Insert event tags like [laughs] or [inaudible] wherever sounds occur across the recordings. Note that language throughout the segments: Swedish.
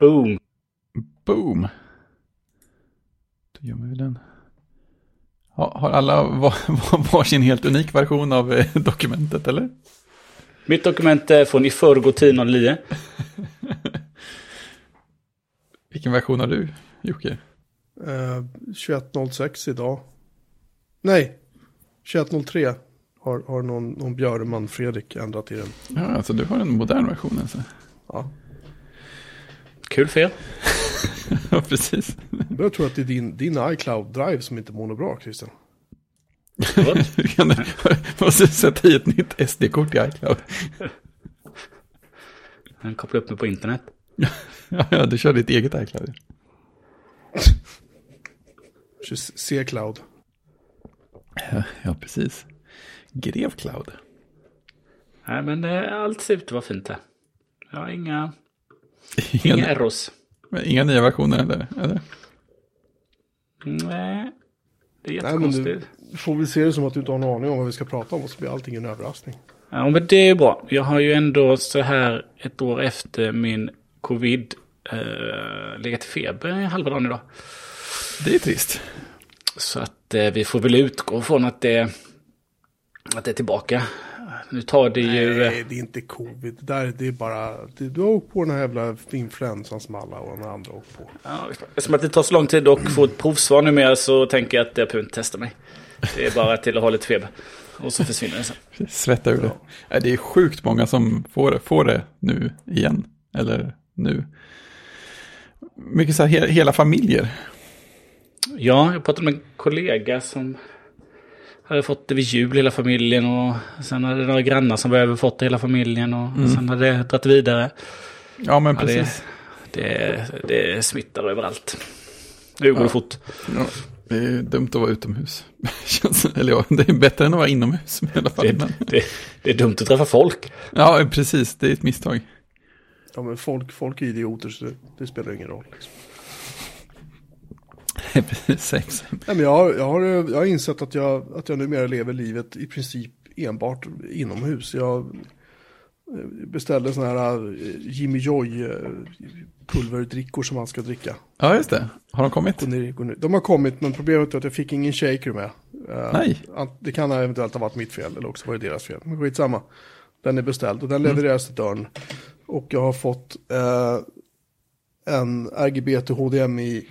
Boom. Boom. Då gör vi den. Ha, har alla var, varsin helt unik version av eh, dokumentet eller? Mitt dokument är från i förrgår 10.09. [laughs] Vilken version har du, Jocke? Eh, 21.06 idag. Nej, 21.03 har, har någon, någon Björman Fredrik ändrat i den. Ja, alltså du har en modern version alltså. Ja. Kul för er. [laughs] ja, precis. Jag tror att det är din, din iCloud-drive som inte mår bra, Christian. Kan [laughs] [laughs] du måste sätta i ett nytt SD-kort i iCloud. Den kopplar upp mig på internet. ja, ja, du kör ditt eget iCloud. C-cloud. Ja, ja, precis. Grevcloud. Nej, men eh, allt ser ut att vara fint här. Jag har inga, Inga, inga errors. inga nya versioner eller? eller? Nej, det är Nej, jättekonstigt. du får väl se det som att du inte har någon aning om vad vi ska prata om och så blir allting en överraskning. Ja, men det är ju bra. Jag har ju ändå så här ett år efter min covid eh, legat i feber i halva dagen idag. Det är trist. Så att eh, vi får väl utgå från att det, att det är tillbaka. Nu tar det ju... Nej, det är inte covid. Det, där, det är bara... Det, du har åkt på den här jävla influensan som alla och de andra åkt på. Ja, eftersom att det tar så lång tid att få ett provsvar numera så tänker jag att jag behöver inte testa mig. Det är bara till att ha lite feber. Och så försvinner det sen. Svetta ur det. Nej, Det är sjukt många som får, får det nu igen. Eller nu. Mycket så här he, hela familjer. Ja, jag pratade med en kollega som hade fått det vid jul hela familjen och sen hade några grannar som behöver fått det hela familjen och sen hade det dragit vidare. Ja, men Ja, det, precis. det, det smittar överallt. Nu går det Ja. fort. Ja, det är dumt att vara utomhus. [laughs] Eller ja, det är bättre än att vara inomhus i alla fall. Det, Men, det, det är dumt att träffa folk. ja, precis. Det är ett misstag. Ja, men folk, folk är idioter så det, det spelar ingen roll. Liksom. [laughs] Nej, men jag, har, jag, har, jag har insett att jag, att jag numera lever livet i princip enbart inomhus. Jag eh, beställde sådana här eh, Jimmy Joy eh, pulverdrickor som man ska dricka. Ja, just det. Har de kommit? De har kommit men problemet är att jag fick ingen shaker med. Eh, Nej. Det kan eventuellt ha varit mitt fel eller också var det deras fel. Men skitsamma. Den är beställd och den levereras till dörren. Och jag har fått eh, en RGB till HDMI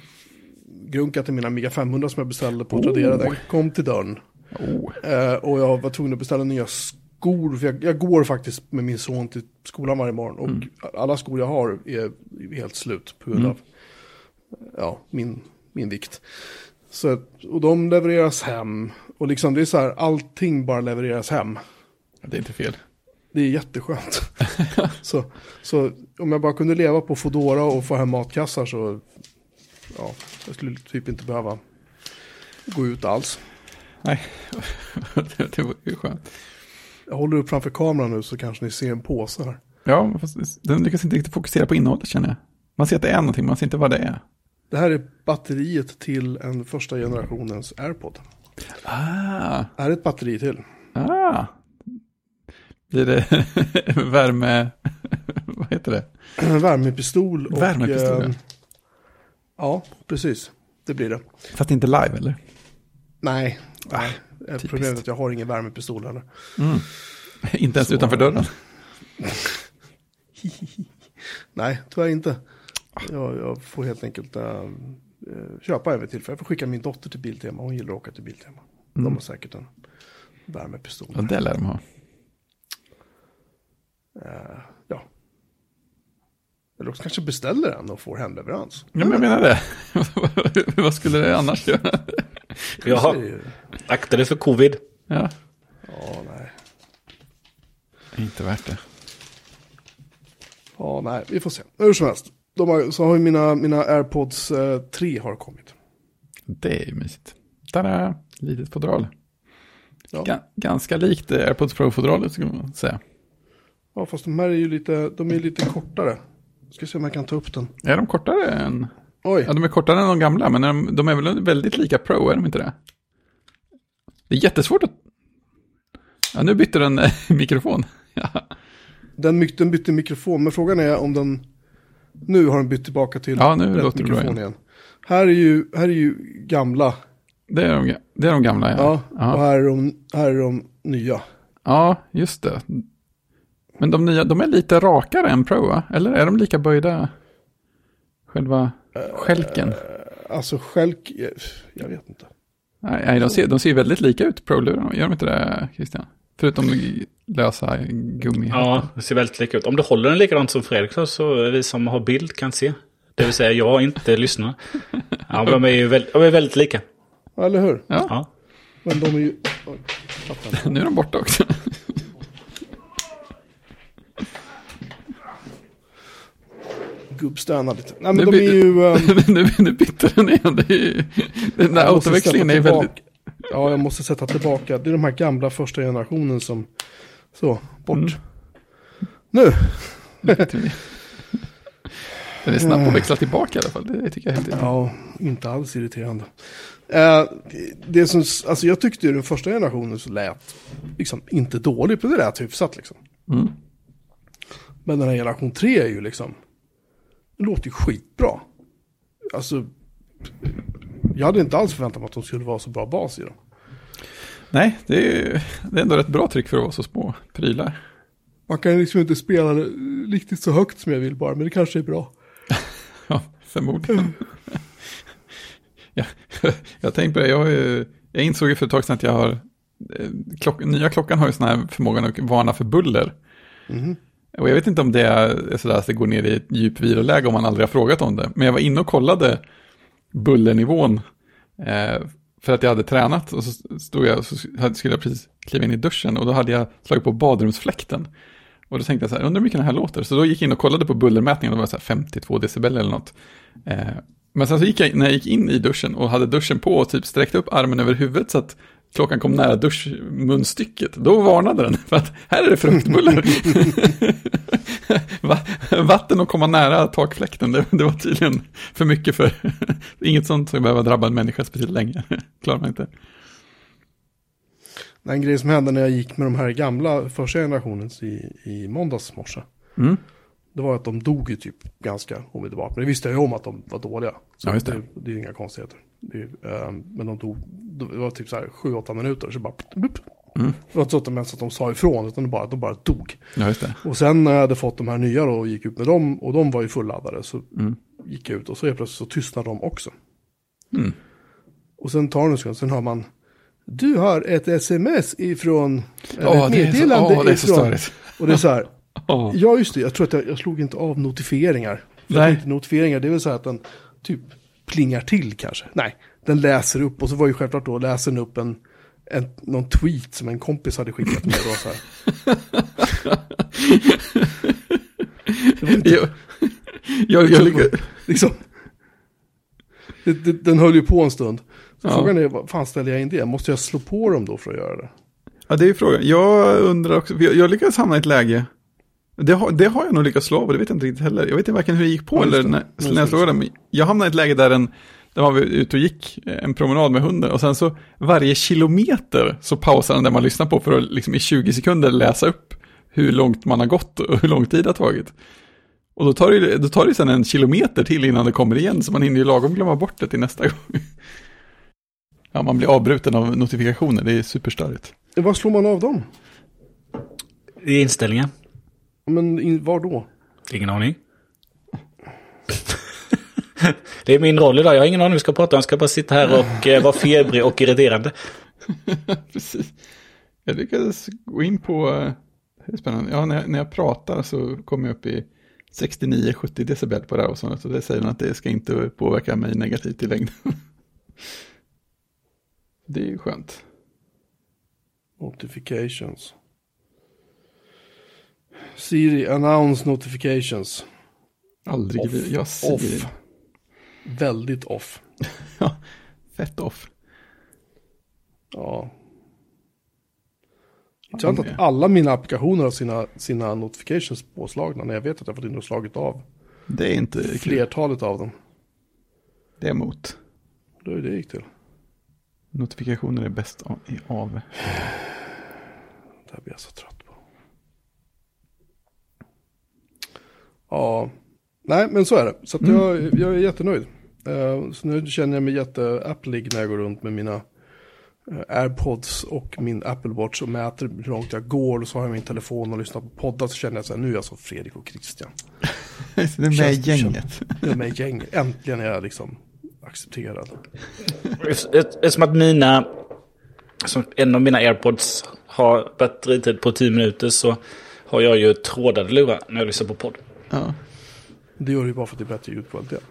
grunka till min Amiga 500 som jag beställde på Tradera. Den kom till dörren. Oh. Eh, och jag var tvungen att beställa nya skor. För jag, jag går faktiskt med min son till skolan varje morgon. Och alla skor jag har är helt slut på grund av ja, min, min vikt. Så, och de levereras hem. Och liksom det är så här, allting bara levereras hem. Det är inte fel. Det är jätteskönt. [laughs] så, så om jag bara kunde leva på Fodora och få hem matkassar så, ja, jag skulle typ inte behöva gå ut alls. Nej, [laughs] det var ju skönt. Jag håller upp framför kameran nu så kanske ni ser en påse här. Ja, fast den lyckas inte riktigt fokusera på innehållet känner jag. Man ser att det är någonting, man ser inte vad det är. Det här är batteriet till en första generationens AirPod. Ah, Här är ett batteri till. ah. Blir det [laughs] värme... [laughs] vad heter det? [clears throat] Värmepistol. Och, Värmepistol, ja. Ja, precis. Det blir det. Fast inte live, eller? Nej, nej. Problemet är att jag har ingen värmepistol heller. [laughs] inte ens Så- utanför dörren. [laughs] Nej, tyvärr inte. Jag, jag får helt enkelt äh, köpa en vid tillfälle. Jag får skicka min dotter till Biltema. Hon gillar att åka till Biltema. De har säkert en värmepistol. Ja, det lär de ha. Eh. Eller också kanske beställer en och får hemleverans. Ja, men jag menar det. [laughs] vad skulle det annars göra? Jaha, akta dig för covid. Ja, Ja, nej. inte värt det. Ja, nej, vi får se. Hur som helst. De har, så har ju mina, mina AirPods eh, 3 har kommit. Det är ju mysigt. Tada! Litet fodral. Ja. Ga- ganska likt eh, AirPods Pro-fodralet skulle man säga. ja, fast de här är ju lite, de är lite kortare. Ska se om jag kan ta upp den. Är de kortare än... Oj, Ja, de är kortare än de gamla, men de, de är väl väldigt lika Pro, är de inte det? Det är jättesvårt att... Ja, nu bytte den eh, [laughs] mikrofon. [laughs] Ja. den, my- den bytte mikrofon. Men frågan är om den, Nu har den bytt tillbaka till Ja, nu rätt låter det bra mikrofon igen. igen. Här är ju, här är ju gamla. Det är de, det är de gamla, ja. Ja, Ja. och här är, de, här är de nya. Ja, just det. Men de nya, de är lite rakare än Pro, va? Eller är de lika böjda? Själva skälken? Alltså skälk, jag, jag vet inte. Nej, nej de, ser, de ser väldigt lika ut, Pro-lurarna. Gör de inte det, Christian? Förutom lösa gummi. Ja, det ser väldigt lika ut. Om du håller den likadant som Fredrik så, vi som har bild kan se. Det vill säga jag inte [laughs] lyssnar. Ja, de är ju väldigt, de är väldigt lika. Eller hur? Ja, Ja. Men de är ju... [laughs] Nu är de borta också. Gubbstönar lite. Nej men Nu de är ju... [laughs] ehm, nu, nu bytte den igen. Ju, den där autoväxlingen är väldigt... Ja, jag måste sätta tillbaka. Det är de här gamla första generationen som... Så, bort. Mm. Nu! Den är snabb att växla tillbaka i alla fall. Det tycker jag är helt Ja, inte alls irriterande. Eh, det som, alltså jag tyckte ju den första generationen så lät liksom inte dåligt, men det lät hyfsat liksom. Mm. Men den här generation 3 är ju liksom, det låter ju skitbra. Alltså, jag hade inte alls förväntat mig att de skulle vara så bra bas i dem. Nej, det är, det är ändå ett bra tryck för att vara så små prylar. Man kan liksom inte spela det riktigt så högt som jag vill bara, men det kanske är bra. [laughs] Ja, förmodligen. [laughs] ja, jag tänkte på det, jag, jag insåg ju för ett tag sedan att jag har, eh, klock, nya klockan har ju sån här förmågan att varna för buller. Mhm. Och jag vet inte om det är sådär att det går ner i ett djup viloläge om man aldrig har frågat om det. Men jag var inne och kollade bullernivån. Eh, för att jag hade tränat och så stod jag, så skulle jag precis kliva in i duschen och då hade jag slagit på badrumsfläkten. Och då tänkte jag så här, undrar hur mycket den här låter. Så då gick jag in och kollade på bullermätningen, och det var så här 52 decibel eller något. Eh, men sen så gick jag, när jag gick in i duschen och hade duschen på och typ sträckte upp armen över huvudet så att klockan kom nära duschmunstycket, då varnade den för att här är det fruktbuller. Va, vatten och komma nära takfläkten, det, det var tydligen för mycket för inget sånt som behöver drabba en människa speciellt länge. Klarar man inte. En grej som hände när jag gick med de här gamla första generationens i, i måndags morse. Mm. Det var att de dog ju typ ganska omedelbart. Men det visste jag ju om att de var dåliga. Så Ja, det. det. Det, är inga konstigheter. Ehm, men de dog, det var typ så här 7-8 minuter. Så bara, bup. Mm. Det var inte så att de ens att de sa ifrån, utan de bara, de bara dog. Ja. Och sen när jag hade fått de här nya då och gick ut med dem, och de var ju fulladdade, så Mm. gick jag ut och så helt plötsligt så tystnade de också. Mm. Och sen tar det en sekund, sen hör man, du har ett sms ifrån, Åh, ett det, är så, meddelande så ifrån. störigt. Och det är så här, [laughs] Åh. Ja, just det. Jag tror att jag, jag slog inte av notifieringar. För Nej. tänkte, notifieringar, det är väl så här att den typ plingar till kanske. Nej, den läser upp och så var ju självklart då läser den upp en, en, någon tweet som en kompis hade skickat med. Då, så här. Det var inte, Jag, jag, jag, liksom. Det, det, den höll ju på en stund. Så Ja. frågan är, vad fan ställer jag in det? Måste jag slå på dem då för att göra det? Ja, det är ju frågan. Jag undrar också, jag, jag lyckades hamna i ett läge, det har, det har jag nog lyckats slå av, det vet jag inte riktigt heller. Jag vet inte varken hur det gick på Ja, eller det. när, när jag slog den. Jag hamnade i ett läge där, en, där var vi ute och gick eh, en promenad med hunden och sen så varje kilometer så pausade den där man lyssnar på för att liksom i 20 sekunder läsa upp hur långt man har gått och hur lång tid det har tagit. Och då tar det, då tar det sen en kilometer till innan det kommer igen så man hinner ju lagom glömma bort det till nästa gång. [laughs] Ja, man blir avbruten av notifikationer, det är superstörigt. Vad slår man av dem? I inställningen? Men in, var då? Ingen aning. [laughs] det är min roll idag. Jag har ingen aning vi ska prata om. Jag ska bara sitta här och eh, vara febrig och irriterande. [laughs] Precis. Jag lyckades gå in på, eh, det är spännande, ja när jag, när jag pratar så kommer jag upp i 69-70 decibel på det här och sånt, så det säger den att det ska inte påverka mig negativt i längden. [laughs] Det är ju skönt. Notifications. Siri, announce notifications. Aldrig, Off. jag ser Off. Väldigt off. [laughs] Ja, fett off. Ja. Intressant att alla mina applikationer har sina, sina notifications påslagna när jag vet att jag fått in och slagit av Det är inte kul. flertalet av dem. Det är emot. Då är det gick till. Notifikationer är bäst av- i av. Det här blir jag så trött Ja, Nej, men så är det. Så att jag, jag är jättenöjd. Eh, så nu känner jag mig jätte-applig när jag går runt med mina eh, airpods och min Apple Watch och mäter hur långt jag går. Och så har jag min telefon och lyssnar på poddar. Så känner jag så här, nu är jag som Fredrik och Christian. [laughs] det är med i gänget. [laughs] Jag är med i gänget. Äntligen är jag liksom accepterad. Eftersom att mina, som en av mina airpods har batteritid på 10 minuter så har jag ju trådade lurar när jag lyssnar på podd. Ja. Det gör du ju bara för att det är bättre ljudkvalitet.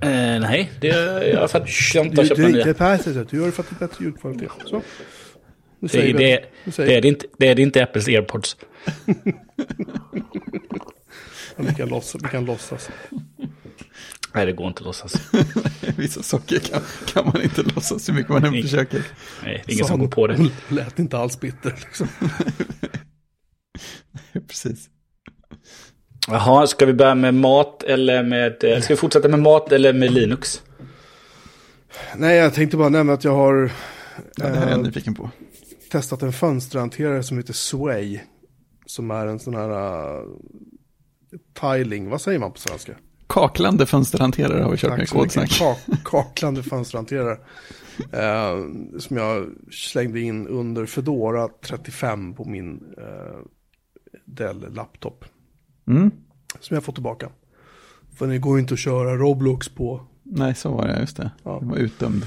Eh, nej, det gör jag för att jag inte har köpt en det är ny. på här sättet. Du gör det för att det är bättre ljudkvalitet. Så. Det, det, det, det, är det, inte, det är det inte Apples airpods. [laughs] Vi, kan låtsas, vi kan låtsas. Nej, det går inte att låtsas. [laughs] Vissa saker kan, kan man inte låtsas hur mycket man än försöker. Nej, det är ingen Så som går på det. [laughs] Lät inte alls bitter liksom. Precis. Jaha, ska vi börja med mat eller med... eh, Ska vi fortsätta med mat eller med Linux? Nej, jag tänkte bara nämna att jag har Ja, det här är jag eh, nyfiken på. testat en fönsterhanterare som heter Sway. Som är en sån här uh, tiling, vad säger man på svenska? Kaklande fönsterhanterare har vi kört med i så mycket. kodsnack. Ka- kaklande fönsterhanterare. Eh, som jag slängde in under Fedora 35 på min eh, Dell-laptop. Mm. Som jag får tillbaka. För det går ju inte att köra Roblox på. Nej, så var det, just det. Ja. Det var utdömd.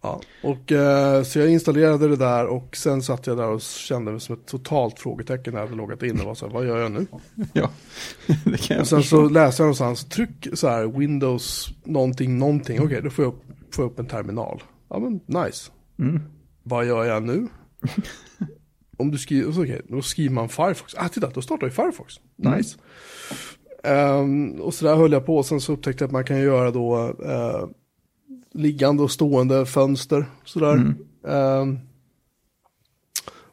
Ja. Och, eh, så jag installerade det där och sen satt jag där och kände mig som ett totalt frågetecken när jag hade loggat in och var så här, vad gör jag nu? [laughs] Ja, [laughs] det kan jag Och sen förstå. så läste jag någonstans, tryck så här Windows någonting, någonting. Okej, då får jag, upp, får jag upp en terminal. Ja men nice. Mm. Vad gör jag nu? [laughs] Om du skriver, så okej, då skriver man Firefox. Ah, titta, då startar ju Firefox. Nice. Ehm, och så där höll jag på, och sen så upptäckte jag att man kan göra då eh, liggande och stående fönster. Sådär. Ehm,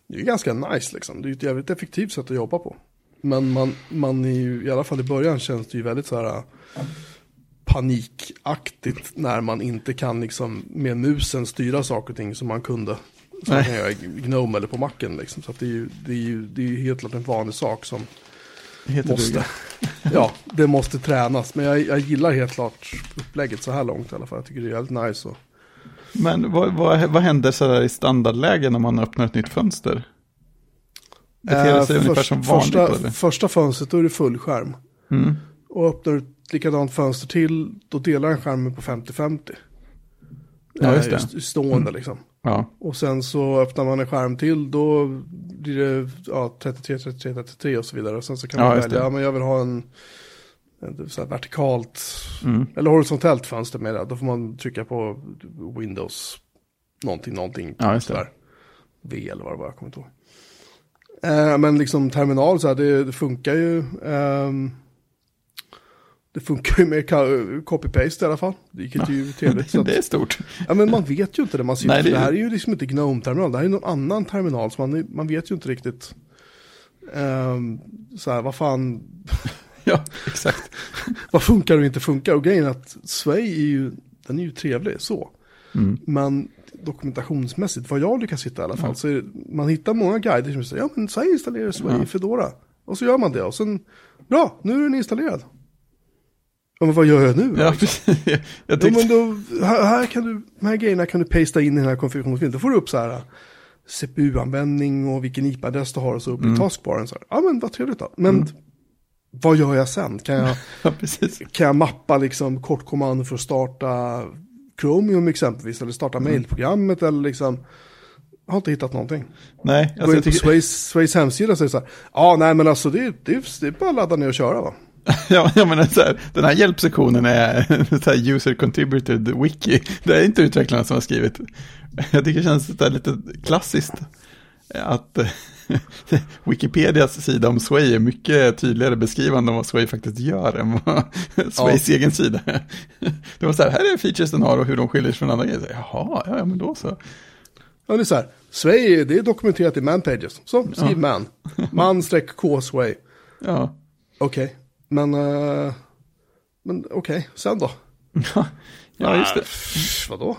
det är ju ganska nice liksom. Det är ju ett jävligt effektivt sätt att jobba på. Men man, man är ju, i alla fall i början känns det ju väldigt så här panikaktigt när man inte kan liksom med musen styra saker och ting som man kunde. Som man Nej. kan göra i Gnome eller på macken liksom. Så det är ju, det är ju, det är ju helt klart en vanlig sak som heter måste, ja, det måste tränas. Men jag, jag gillar helt klart upplägget så här långt i alla fall. Jag tycker det är jävligt nice. Och, Men vad, vad, vad händer så i standardläge när man öppnar ett nytt fönster? Beter det sig Eh, ungefär först- som vanligt första, eller? första fönstret då är det fullskärm. Mm. Och öppnar du ett likadant fönster till, då delar den skärmen på 50-50. Ja, just Eh, det. Stående liksom. Ja, Och sen så öppnar man en skärm till, då blir det ja, 33, 33, 33 och så vidare. Och sen så kan Ja, man välja, ja men jag vill ha en, en så vertikalt, Mm. eller horisontellt fönster med det. Då får man trycka på Windows, någonting, någonting. Ja, just det. V eller vad det var, jag kommer inte ihåg. Eh, men liksom terminal så här, det, det funkar ju. ehm, det funkar ju med copy-paste i alla fall, vilket är ju [laughs] trevligt. så att- det är stort. Ja men man vet ju inte det. Man ser, Nej, det det, är- här är ju liksom inte Gnome-terminal. Det här är någon annan terminal. Så man, man vet ju inte riktigt. ehm, så här, vad fan, [laughs] Ja, exakt. [laughs] vad funkar och inte funkar. Och grejen är att Sway är ju, den är ju trevlig så. Mm. Men dokumentationsmässigt, vad jag lyckas hitta i alla fall, så är det, man hittar många guider som säger, ja men så här installerar Sway Ja. i Fedora. Och så gör man det och sen, bra, nu är den installerad. Ja men vad gör jag nu? Ja, precis. Jag tyckte, men då, här, kan du, de här grejerna kan du pasta in i den här konfigurationsfilen. Då får du upp så här CPU-användning och vilken IP-adress du har och så upp i taskbaren. Så här. Ja men vad trevligt då. Men vad gör jag sen? Kan jag, [laughs] ja, kan jag mappa liksom kortkommando för att starta Chromium exempelvis? Eller starta mailprogrammet eller liksom. Har inte hittat någonting. Nej, Gå alltså in jag på tycker, Sways, Sways hemsida och säger så här. Ja nej men alltså det, det, det är bara att ladda ner och köra va. [laughs] ja, jag menar så här, den här hjälpsektionen är [laughs] så här user contributed wiki. Det är inte utvecklarna som har skrivit. Jag tycker det känns så lite klassiskt. Att [laughs] Wikipedias sida om Sway är mycket tydligare beskrivande om vad Sway faktiskt gör än vad Sways egen sida är. Det var så här, här är features den har och hur de skiljer sig från andra grejer. Jaha, ja, ja men då så. Ja, det är så här. Sway, det är dokumenterat i manpages. Så, skriv man. Man streck K Sway. Ja, Okej, men, eh, men okej, sen då? [laughs] ja, ja just det. Pff, vadå? Och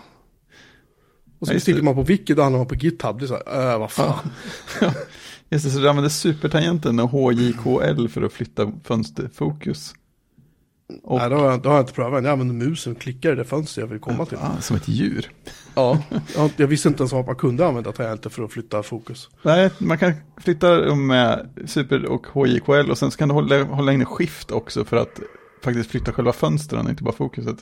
Ja, så just sticker man på wiki, då handlar man på GitHub. Det är så här, äh, vad fan. Just det, så du använder supertangenten och HJKL för att flytta fönsterfokus. Och, Nej, det har, jag, det har jag inte prövat än. Jag använder musen och klickar i det fönster jag vill komma till. ah, som ett djur. Ja, [laughs] jag, jag visste inte ens att man kunde använda tangenter för att flytta fokus. Nej, man kan flytta med Super och HJKL och sen så kan du hålla, hålla inne skift också för att faktiskt flytta själva fönstren, inte bara fokuset.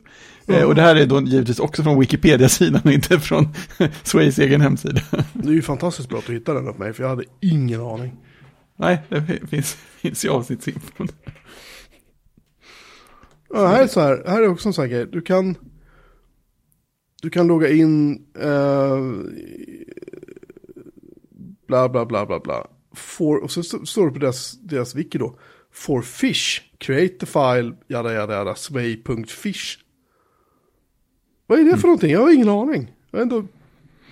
Eh, och det här är då givetvis också från Wikipedia-sidan [laughs] inte från [laughs] Sways egen hemsida. Det är ju fantastiskt bra att du hittade den åt mig, för jag hade ingen aning. Nej, det finns, finns i avsnittsinfon. Ja, här är så här, här är också en sån här grej. Du kan, du kan logga in, eh, bla bla bla bla bla. For, och så st- står det på deras, deras wiki då. For fish, create the file, jada jada jada, sway.fish. Vad är det för någonting? Jag har ingen aning. Jag har ändå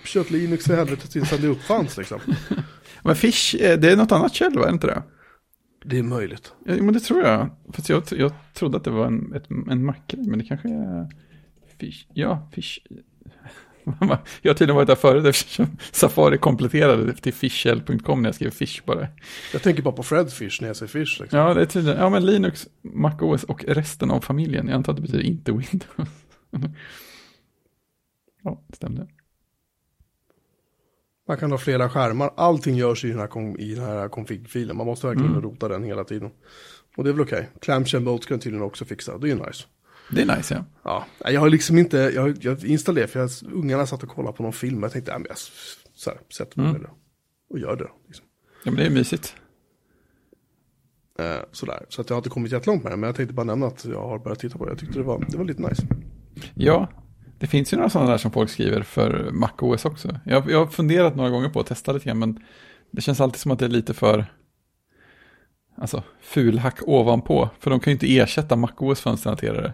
kört Linux i helvete tills det uppfanns liksom. [laughs] Men Fish, eh, det är något annat käll, va? Är det inte det? Det är möjligt. Ja, men det tror jag. Fast jag, jag trodde att det var en, ett, en mackgrej, men det kanske är Fish. Ja, Fish. [laughs] Jag har tydligen varit där förut eftersom Safari kompletterade till fishshell.com när jag skrev Fish bara. Jag tänker bara på Fred Fish när jag säger Fish. Liksom. Ja, det är tydligen, ja men Linux, MacOS och resten av familjen. Jag antar att det betyder inte Windows. [laughs] ja, det stämde. Man kan ha flera skärmar. Allting görs i den här, i den här config-filen. Man måste verkligen Mm. rota den hela tiden. Och det är väl okej. Clamshell mode ska tydligen också fixa. Det är ju nice. Det är nice, ja. Ja, jag har liksom inte, jag, jag installerade för jag, ungarna satt och kollade på någon film. Jag tänkte, ja, men jag så här, sätter mig Mm. det. Och gör det. Liksom. Ja, men det är mysigt. Eh, sådär. Så att jag har inte kommit jättelångt med det. Men jag tänkte bara nämna att jag har börjat titta på det. Jag tyckte det var, det var lite nice. Ja, det finns ju några sådana där som folk skriver för MacOS också. Jag, jag har funderat några gånger på att testa lite grann, men det känns alltid som att det är lite för alltså, fulhack ovanpå. För de kan ju inte ersätta MacOS fönsterhanterare.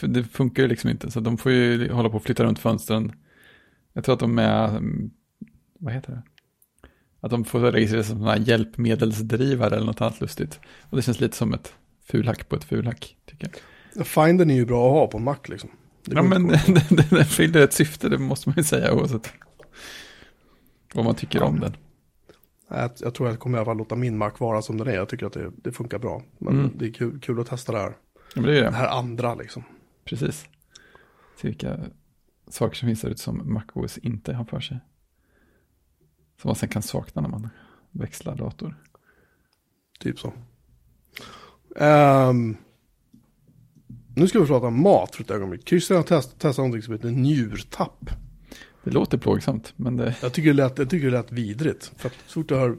Det funkar ju liksom inte, så de får ju hålla på och flytta runt fönstren. Jag tror att de är, mm, vad heter det? Att de får registreras som sådana här hjälpmedelsdrivare eller något annat lustigt. Och det känns lite som ett fulhack på ett fulhack, tycker jag. Findern är ju bra att ha på Mac liksom. Ja, men den, fyller ett syfte, det måste man ju säga oavsett vad man tycker om den. Jag, jag tror jag kommer i alla fall låta min Mac vara som den är. Jag tycker att det, det funkar bra. Men Mm. det är kul, kul att testa det här. Ja, det är Det det. här andra liksom. Precis. Vilka saker som finns där ute som MacOS inte har för sig. Som man sen kan sakna när man växlar dator. Typ så. Ehm, nu ska vi prata om mat för ett ögonblick. Christian har test, testat någonting som heter njurtapp. Det låter plågsamt, men det, Jag tycker det lät, jag tycker det lät vidrigt. För att så fort jag, hör,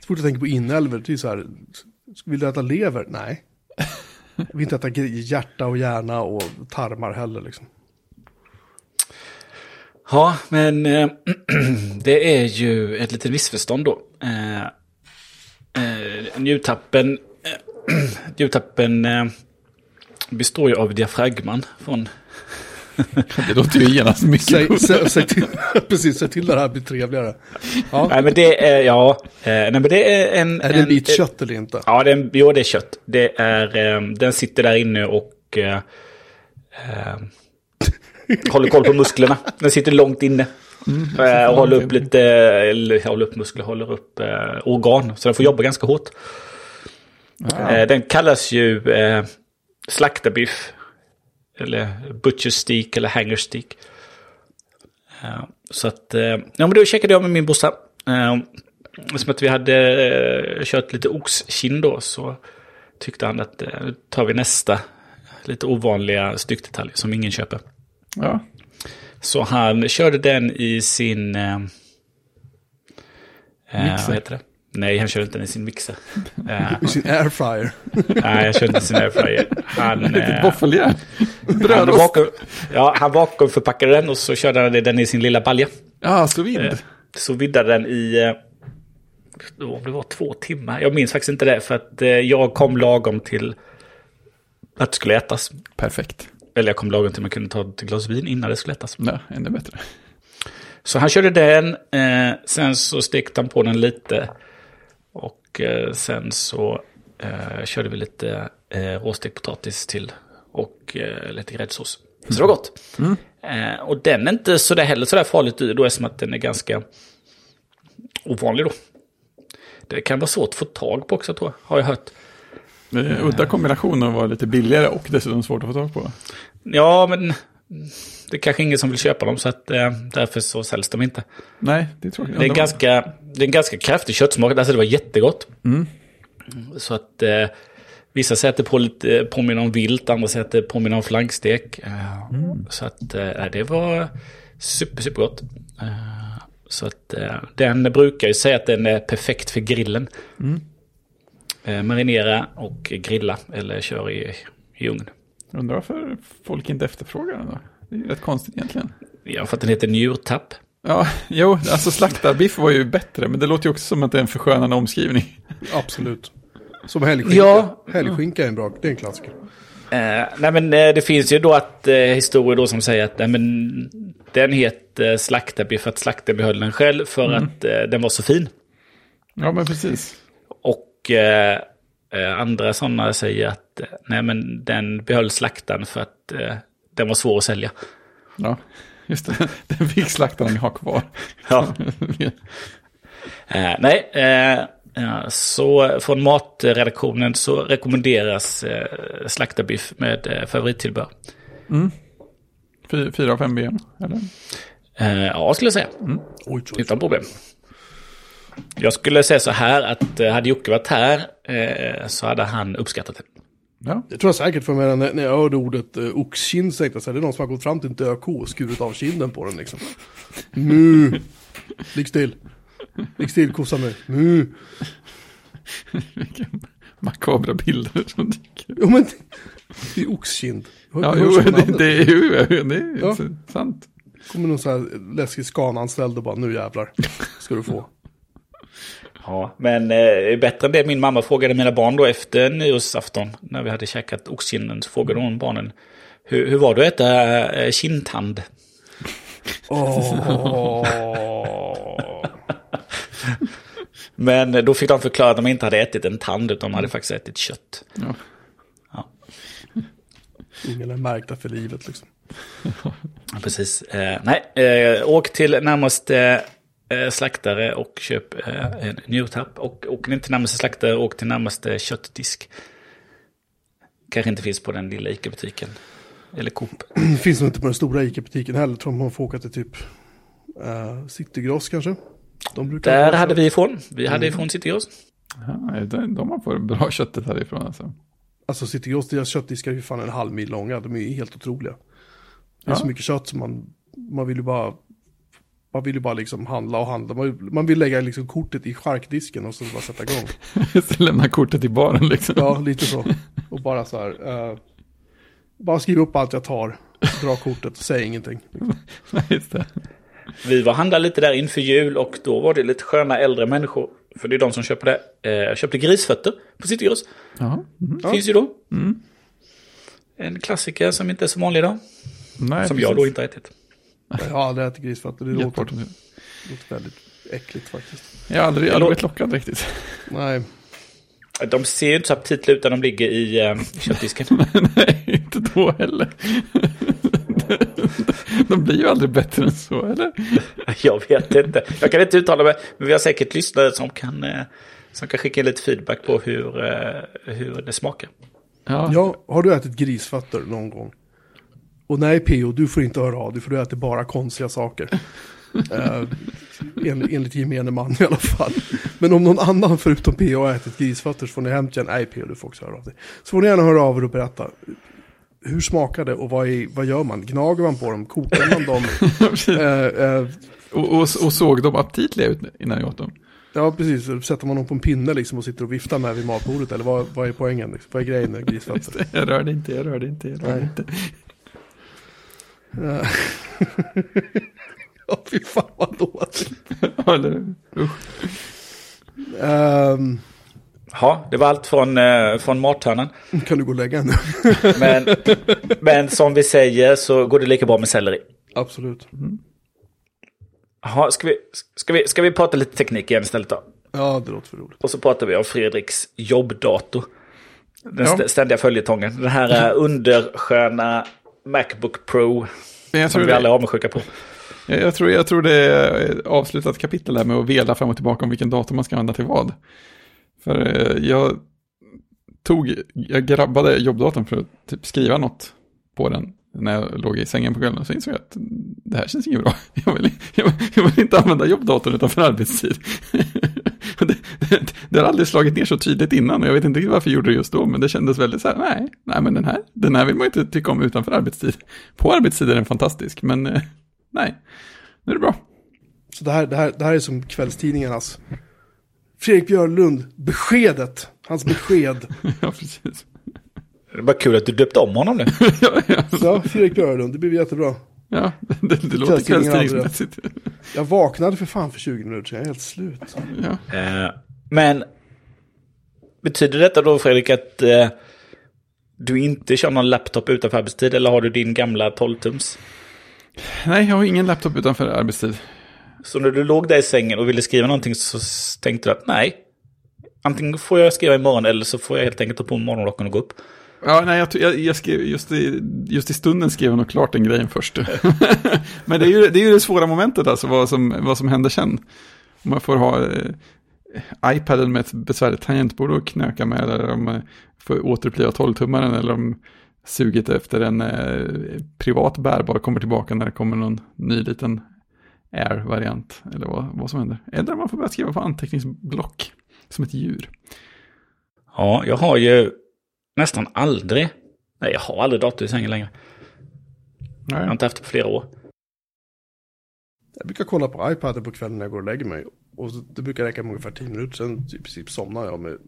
så fort jag tänker på inälvor, det är så här, vill du äta lever? Nej. Jag vill inte äta hjärta och hjärna och tarmar heller liksom. Ja, men eh, [clears throat] det är ju ett litet missförstånd då. Eh, eh, njurtappen [clears throat] njurtappen består ju av diafragman från... [laughs] det låter ju genast mycket Säg, säg, säg till, [laughs] precis, säg till det här blir trevligare. Ja. Nej, men det är, ja, eh, nej, men det är en... Är det en bit en- kött eller inte? Ja, det är, jo, det är kött. Det är, eh, den sitter där inne och eh, eh, håller koll på musklerna. Den sitter långt inne. Eh, och håller upp lite, eller håller upp muskler, håller upp eh, organ. Så den får jobba ganska hårt. Eh, den kallas ju eh, slaktarbiff. Eller butcher steak eller hanger steak. Eh, så att, eh, ja men då checkade jag med min brorsa. Eh, som att vi hade kört lite oxkind då så tyckte han att nu tar vi nästa lite ovanliga styckdetalj som ingen köper. Ja, Så han körde den i sin... Mixer. vad heter det? Nej, han körde inte den i sin mixer. [laughs] Eh, I sin airfryer. nej, jag körde inte i sin airfryer. Han, [laughs] eh, våffeljärn. han, Brödost. ja, han vakuumförpackade den och så körde han den i sin lilla balja. Ja, sous vide. Eh, Så viddade den i... eh, Om det var två timmar. Jag minns faktiskt inte det. För att eh, jag kom lagom till att det skulle ätas. Perfekt. Eller jag kom lagom till att man kunde ta ett glas vin innan det skulle ätas. Ja, ännu bättre. Så han körde den. Eh, sen så stekte han på den lite. Och eh, sen så eh, körde vi lite eh, råstekt potatis till. Och lite gräddsås. Så det var gott. Eh, och den är inte så där heller så där farligt dyr då eftersom att den är ganska ovanlig då. Det kan vara svårt att få tag på också tror jag, har jag hört. Udda kombination av att vara lite billigare och dessutom svårt att få tag på. Ja, men det är kanske ingen som vill köpa dem så att eh, därför så säljs de inte. Nej, det är tråkigt. Det är, en ganska, det är en ganska kraftig köttsmak, alltså det var jättegott. Mm. Så att eh, vissa säger att det på lite, påminner om vilt, andra säger att det påminner om flankstek. Eh, Så att eh, det var super, supergott. Eh, så att eh, den brukar ju säga att den är perfekt för grillen. Eh, marinera och grilla eller kör i, i ugn. Undrar varför folk inte efterfrågar den då. Det är ju rätt konstigt egentligen. Ja, för att den heter njurtapp. Ja, jo, alltså slaktarbiff var ju bättre, men det låter ju också som att det är en förskönande omskrivning. Absolut. Som helgskinka. Ja. Helgskinka är en bra, det är en klassiker. Eh, nej men eh, det finns ju då att eh, historier då som säger att nej, men, den heter slaktarbiff för att slaktaren behöll den själv för att eh, den var så fin. Ja, men precis. Och eh, eh, andra sådana säger att eh, nej men den behöll slaktaren för att eh, den var svår att sälja. Ja, just det. [laughs] Den fick slaktaren ha kvar. [laughs] Ja. [laughs] Eh, nej, eh, så från matredaktionen så rekommenderas eh, slaktarbiff med eh, favorittillbehör. Fy- Fyra av fem ben, eller? Eh, ja, skulle jag säga. Oj, oj, oj. Utan problem. Jag skulle säga så här att eh, hade Jocke varit här eh, så hade han uppskattat det. Ja, Det tror jag säkert för mig när, när jag hörde ordet uh, oxkind så tänkte jag så här, det är någon som har gått fram till en död ko och skurit av kinden på den liksom. Mu! Ligg still. Ligg still kossa nu. Mu! vilka makabra bilder som dyker. Jo men, det är oxkind. Hör- Ja, jo, det, det är ju det är Ja. sant. kommer någon sån här läskig skananställd och bara nu jävlar ska du få. Ja, men eh, bättre än det min mamma frågade mina barn då efter nyårsafton när vi hade käkat oxkinden så frågade hon barnen hur, hur var det att äta eh, kindtand? Åh. [laughs] Men eh, då fick de förklara att de inte hade ätit en tand utan de hade faktiskt ätit kött. Ja. Ja, Ingen är märkta för livet liksom. precis. Eh, nej, eh, åk till närmaste eh, slaktare och köp eh, en njurtapp. Och åk ni inte till närmaste slaktare, åk till närmaste köttdisk. Kanske inte finns på den lilla Ica-butiken. Eller Coop. Det [clears throat] finns nog inte på den stora Ica-butiken heller. Tror man får åka till typ uh, Citygross kanske. De brukar Där hade vi ifrån. Vi hade ifrån Citygross. Ja, de, de har fått bra köttet härifrån alltså. Alltså Citygross, deras köttdiskar är ju fan en halv mil långa. De är ju helt otroliga. Det är Ja. så mycket kött som man, man vill ju bara, man vill ju bara liksom handla och handla. Man, vill- man vill lägga liksom kortet i charkdisken och så bara sätta igång. [laughs] Så lämna kortet i baren liksom. Ja, lite så. Och bara så här, eh, bara skriva upp allt jag tar, dra kortet, säg ingenting. [laughs] Nej, just det. Vi var handlade lite där inför jul och då var det lite sköna äldre människor. För det är de som köper det. Eh, jag köpte grisfötter på Citygross. Ja. Mm. Finns ju då. En klassiker som inte är så vanlig idag. Nej, Som jag då inte har ätit. Jag har aldrig ätit grisfötter, det låter, låter väldigt äckligt faktiskt. Jag har aldrig, blivit lockad riktigt. Nej, De ser ju inte så aptitliga ut när de ligger i eh, köttdisken. [laughs] Nej, inte då heller. [laughs] De blir ju aldrig bättre än så, eller? [laughs] jag vet inte. Jag kan inte uttala mig. Men vi har säkert lyssnare som kan, eh, som kan skicka lite feedback på hur, eh, hur det smakar. Ja, ja, har du ätit grisfötter någon gång? Och nej P.O. du får inte höra av dig för du äter bara konstiga saker. uh, [laughs] en, enligt gemene man i alla fall. Men om någon annan förutom P.O. har ätit grisfötter så får ni hemskt gärna, nej P.O. du får också höra av dig. Så får ni gärna höra av er och berätta. Hur smakar det och vad, är, vad gör man? Gnager man på dem? Kokar man dem? [laughs] Eh, eh, och, och, och såg de aptitliga ut innan jag åt dem? ja, precis. Sätter man dem på en pinne liksom och sitter och viftar med vid matbordet? Eller vad, vad är poängen? Liksom? Vad är grejen med [laughs] grisfötter? Jag rörde inte, jag rörde inte, jag rörde Nej. inte. [laughs] Ja, fy fan vad dåligt. Ja, eller. Ehm, Ja, det var allt från, eh, från mathörnan. kan du gå och lägga nu? [laughs] Men, men som vi säger så går det lika bra med selleri. Absolut. Jaha, ska vi, ska, vi, ska vi prata lite teknik igen istället då? Ja, det låter för roligt. Och så pratar vi om Fredriks jobbdator. Den Ja. st- ständiga följetongen. Den här eh, undersköna Macbook Pro. Jag Som vi alla är avundsjuka på. jag, tror, jag tror det är avslutat kapitel här med att vela fram och tillbaka om vilken dator man ska använda till vad. För eh, jag tog, jag grabbade jobbdatorn för att typ skriva något på den när jag låg i sängen på kvällen. Och så insåg jag att det här känns inget bra. [laughs] Jag vill, jag, jag vill inte använda jobbdatorn utanför arbetstid. [laughs] det, [laughs] det, det, har aldrig slagit ner så tydligt innan och jag vet inte varför jag gjorde det just då. Men det kändes väldigt så här, nej, nej men den här, den här vill man inte tycka om utanför arbetstid. På arbetstid är den fantastisk, men eh, nej, nu är det bra. Så det här, det här, det här är som kvällstidningarnas Fredrik Björlund, beskedet, hans besked. [laughs] ja, precis. Det är bara kul att du döpte om honom nu. [laughs] ja, ja. Så, Fredrik Björlund, det blir jättebra. Ja, [laughs] det, det låter kvällstidningsmässigt. Jag vaknade för fan för 20 minuter sedan, jag är helt slut. Ja. Eh, men betyder detta då Fredrik att eh, du inte kör någon laptop utanför arbetstid eller har du din gamla 12-tums? Nej, jag har ingen laptop utanför arbetstid. Så när du låg där i sängen och ville skriva någonting så tänkte du att nej, antingen får jag skriva imorgon eller så får jag helt enkelt ta på morgonrocken och gå upp. Ja, nej, jag, jag, jag skrev, just, i, just i stunden skrev jag nog klart den grejen först. [laughs] Men det är, ju, det är ju det svåra momentet, alltså vad som, vad som händer sen. Om man får ha eh, iPaden med ett besvärligt tangentbord att knöka med, eller om man får återuppliva 12-tummaren, eller om suget efter en eh, privat bärbar kommer tillbaka när det kommer någon ny liten Air-variant, eller vad, vad som händer. Eller om man får börja skriva på anteckningsblock, som ett djur. Ja, jag har ju nästan aldrig, nej jag har aldrig dator i sängen längre. Nej. Jag har inte haft det på flera år. Jag brukar kolla på iPaden på kvällen när jag går och lägger mig. Och det brukar räcka med ungefär 10 minuter, sen i princip somnar jag med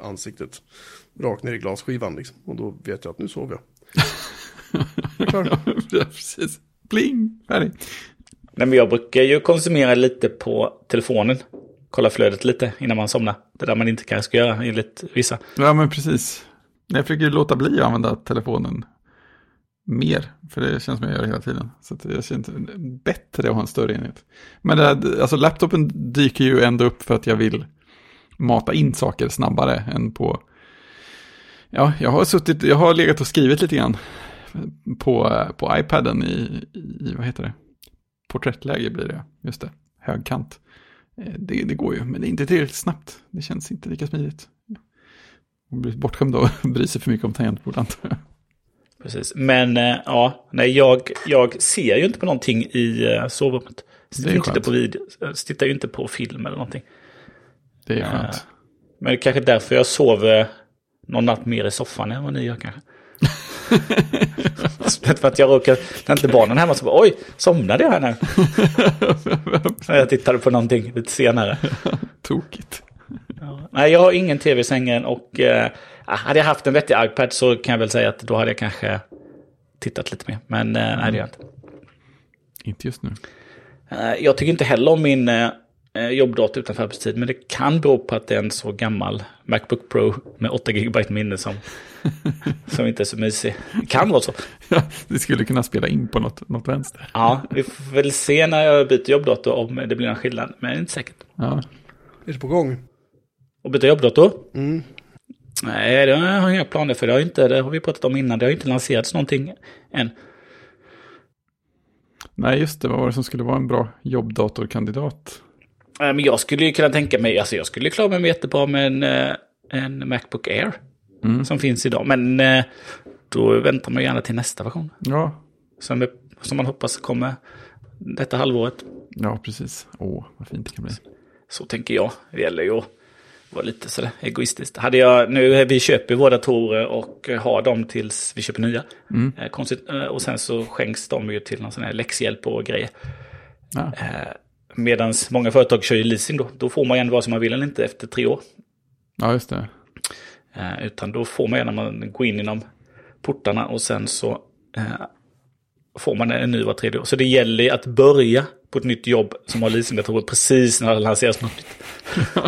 ansiktet rakt ner i glasskivan liksom. Och då vet jag att nu sover jag. jag är klar. [laughs] ja, precis. Pling, färdig. Nej, men jag brukar ju konsumera lite på telefonen. Kolla flödet lite innan man somnar. Det där man inte kanske ska göra enligt vissa. Ja, men precis. Jag försöker låta bli att använda telefonen mer, för det känns som jag gör hela tiden. Så att jag känner inte bättre att ha en större enhet. Men det, här- alltså laptopen dyker ju ändå upp för att jag vill mata in saker snabbare än på... Ja, jag har suttit, jag har legat och skrivit lite grann på, på iPaden i, i, vad heter det? Porträttläge blir det, just det, högkant. Eh, det, det går ju, men det är inte tillräckligt snabbt. Det känns inte lika smidigt. Man blir bortskämd av att bry sig för mycket om tangentbord antar jag. Precis. Men eh, ja, nej, jag, jag ser ju inte på någonting i uh, sovrummet. Jag tittar på video, tittar ju inte på film eller någonting. Det är Eh, skönt. Men det är kanske därför jag sover någon natt mer i soffan än vad ni gör kanske. [laughs] För att jag råkar, när inte barnen är hemma så bara oj, somnade jag här nu? [laughs] Jag tittade på någonting lite senare. Tokigt. Ja. Nej, jag har ingen tv i sängen och eh, hade jag haft en vettig iPad så kan jag väl säga att då hade jag kanske tittat lite mer. Men eh, nej, det gör jag inte. Inte just nu. Eh, jag tycker inte heller om min eh, eh, jobbdator utanför arbetstid, men det kan bero på att det är en så gammal Macbook Pro med 8 GB minne som, [laughs] som inte är så mysig. Det kan vara så. Ja, det skulle kunna spela in på något, något vänster. Ja, vi får väl se när jag byter jobbdator om det blir en skillnad, men det är inte säkert. Ja, Är det på gång? Och byta jobbdator? Mm. Nej, det har jag inga planer för. Det har, inte, det har vi pratat om innan. Det har inte lanserats någonting än. Nej, just det. Vad var det som skulle vara en bra jobbdatorkandidat? Men jag skulle ju kunna tänka mig, alltså jag skulle klara mig jättebra med en, eh, en Macbook Air. Mm. Som finns idag. Men eh, då väntar man gärna till nästa version. Ja, Som, är, som man hoppas kommer detta halvåret. ja precis. Åh, vad fint det kan bli. Så tänker jag. Det gäller ju att vara lite sådär egoistiskt. Hade jag, nu, vi köper våra datorer och har dem tills vi köper nya. Mm. Eh, konstigt, eh, och sen så skänks de ju till någon sån här läxhjälp och grejer. Ja, Medan många företag kör ju leasing då. Då får man ju ändå vad som man vill eller inte efter tre år. ja just det. Eh, utan då får man ju när man går in genom portarna och sen så eh, får man en ny var tredje år. Så det gäller ju att börja på ett nytt jobb som har leasingdatorer precis när det lanseras något nytt.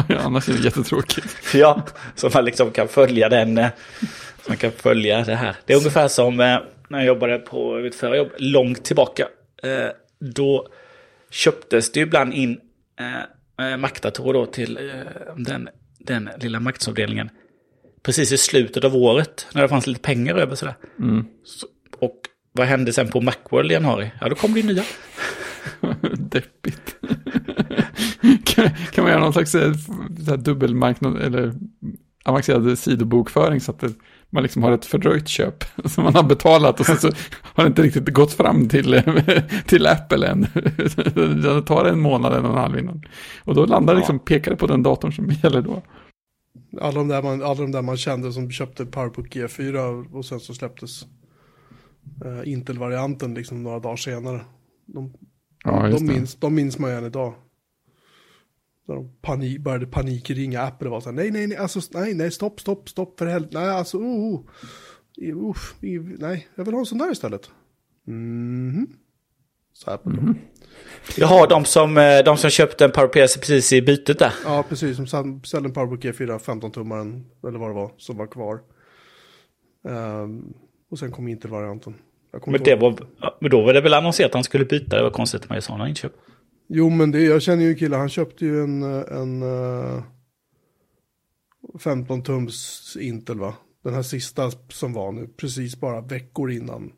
Ja, annars är det jättetråkigt. [laughs] Ja, så man liksom kan följa den. eh, Så man kan följa det här. Det är ungefär som eh, när jag jobbade på mitt förra jobb, långt tillbaka. Eh, Då köptes det ibland in Mac-datorer då till den, den lilla marknadsavdelningen. Precis i slutet av året, när det fanns lite pengar över sådär. Mm. Så, och vad hände sen på Macworld i januari? Ja, då kom det nya. [laughs] Deppigt. [laughs] kan, kan man göra någon slags eh, dubbelmarknad eller avancerad sidobokföring så att man liksom har ett fördröjt köp [laughs] som man har betalat och sen så har det inte riktigt gått fram till, till Apple än. Det tar en månad eller en halv innan. Och då landar det liksom, pekar det på den datorn som gäller då. Alla de, där man, alla de där man kände som köpte Powerbook G4 och sen så släpptes uh, Intel-varianten liksom några dagar senare. De, Ja, de, minns, de minns man ju än idag. Där de panik, började panikringa Apple och var så här, nej, nej, nej, alltså, nej, nej, stopp, stopp, stopp, för helvete, nej, alltså, oh, oh, uff, nej, jag vill ha en sån där istället. Mhm. Så Apple då. Jaha, de som, eh, de som köpte en PowerPC precis i bytet där. Ja, precis, som beställde en Powerbook G4, 15-tummaren, eller vad det var, som var kvar. Ehm, och sen kom Intel-varianten. Men, det var, men då var det väl annonserat att han skulle byta. Det var konstigt att man gör sådana inköp. Jo, men det, jag känner ju en kille, han köpte ju en, eh, en eh, 15-tums Intel va? Den här sista som var nu, precis bara veckor innan.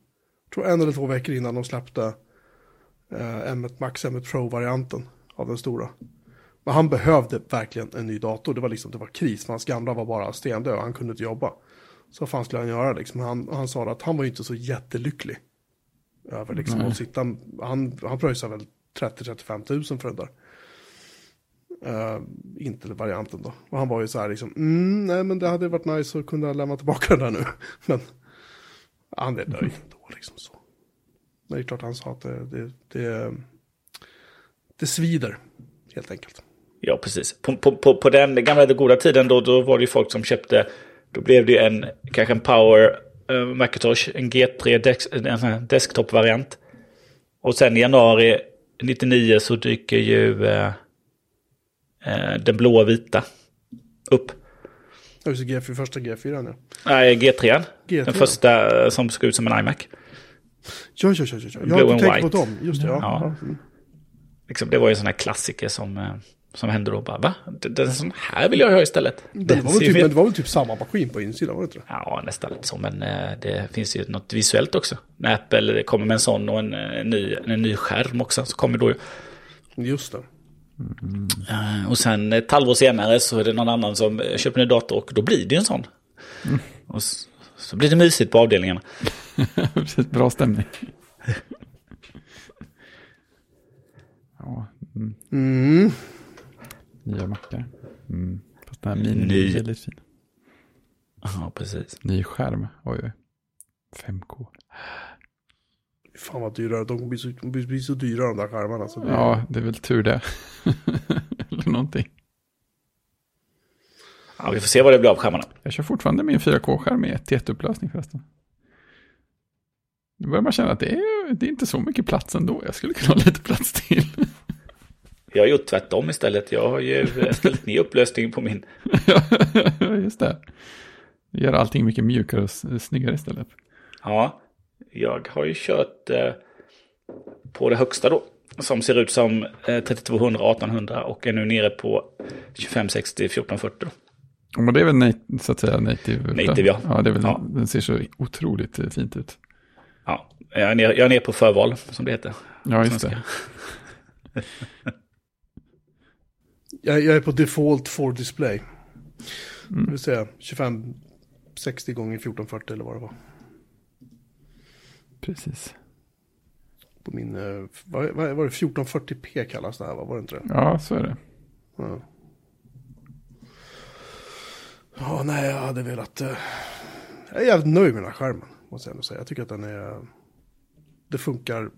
Tror en eller två veckor innan de släppte eh, M1 Max M1 Pro-varianten av den stora. Men han behövde verkligen en ny dator, det var liksom, det var kris, för hans gamla var bara stendöd, han kunde inte jobba. Så fan skulle han göra liksom? Han, han sa att han var ju inte så jättelycklig. Över liksom Nej. att sitta, han, han pröjsade väl 30-35 tusen för den där. Uh, inte varianten då. Och han var ju så här liksom, mm, nej men det hade varit nice att kunna lämna tillbaka den där nu. [laughs] Men han är nöjd då liksom så. Det är klart han sa att det, det, det, det svider, helt enkelt. Ja, precis. På, på, på, på den gamla goda tiden då, då var det ju folk som köpte, då blev det ju en, kanske en Power eh, Macintosh, en G3 dex, en sån här desktop-variant. Och sen i januari 99 så dyker ju eh, eh, den blåa vita upp. Just det, G4, första G4 ja. Nej, G3. G3. Den första eh, som såg ut som en iMac. Ja, ja, ja, ja. Blue Jag and tänker på white. dem, just det. Ja. Ja. Ja. Mm. Liksom, det var ju en sån här klassiker som, eh, som hände då. Bara, va? Den, sån här vill jag ha istället. Det, Den var typ, men det var väl typ samma maskin på insidan, var det inte det? Ja, nästan lite så. Men eh, det finns ju något visuellt också. När Apple kommer med en sån och en, eh, ny, en ny skärm också. Så kommer då ju. Just det. Eh, och sen ett halvår senare så är det någon annan som köper en ny dator och då blir det ju en sån. Och så, så blir det mysigt på avdelningarna. [laughs] Precis, bra stämning. ja, mm, Mm. Nya mackar. Mm. Fast den här mini Ny. är väldigt fin. Ja, precis. Ny skärm, oj oj. 5K. Fan vad dyra, de blir så, de blir så dyra de där skärmarna. Så det, Ja, det är väl tur det. [laughs] Eller någonting. Ja, vi får se vad det blir av skärmarna. Jag kör fortfarande min 4K-skärm i 1 1 upplösning förresten. Nu börjar man känna att det är, det är inte så mycket plats ändå. Jag skulle kunna ha lite plats till. Jag har gjort tvärtom istället. Jag har ju [laughs] ställt ner upplösningen på min. Ja, Just det. Gör allting mycket mjukare och snyggare istället. Ja, jag har ju kört eh, på det högsta då. Som ser ut som eh, 3200 1800 och är nu nere på 2560 1440. Ja, Men det är väl nat- så att säga native? Native, ja. ja, det är väl, Ja. Den ser så otroligt eh, fint ut. Ja, jag är, nere, jag är nere på förval som det heter. Ja, just det. [laughs] jag, jag är på default for display. Mm. Det vill säga 25, 60 gånger 1440 eller vad det var. Precis. På min, eh, vad, var det, 1440p kallas det här va? Var det inte det? Ja, så är det. Ja. Ja, nej, jag hade velat... eh, jag är jävligt nöjd med den här skärmen, måste jag ändå säga. Jag tycker att den är... Det funkar...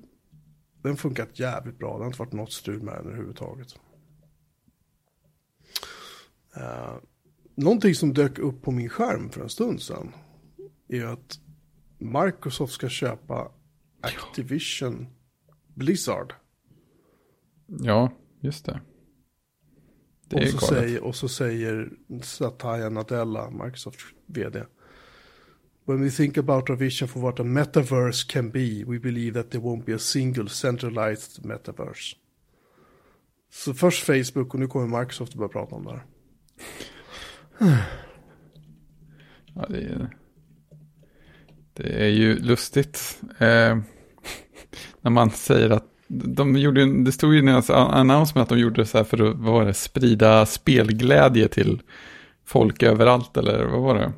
Den funkar jävligt bra. Det har inte varit något strul med den överhuvudtaget. Uh, någonting som dök upp på min skärm för en stund sedan är att Microsoft ska köpa Activision Blizzard. Ja, just det. Det och, så säger, och så säger Satya Nadella, Microsoft vd. When we think about our vision for what a metaverse can be, we believe that there won't be a single centralized metaverse. Så först Facebook och nu kommer Microsoft att börja prata om det här. Ja, det, är, det är ju lustigt. Eh, när man säger att de gjorde, det stod ju i deras announcement att de gjorde det så här för att vad var det, sprida spelglädje till, folk överallt eller vad var det?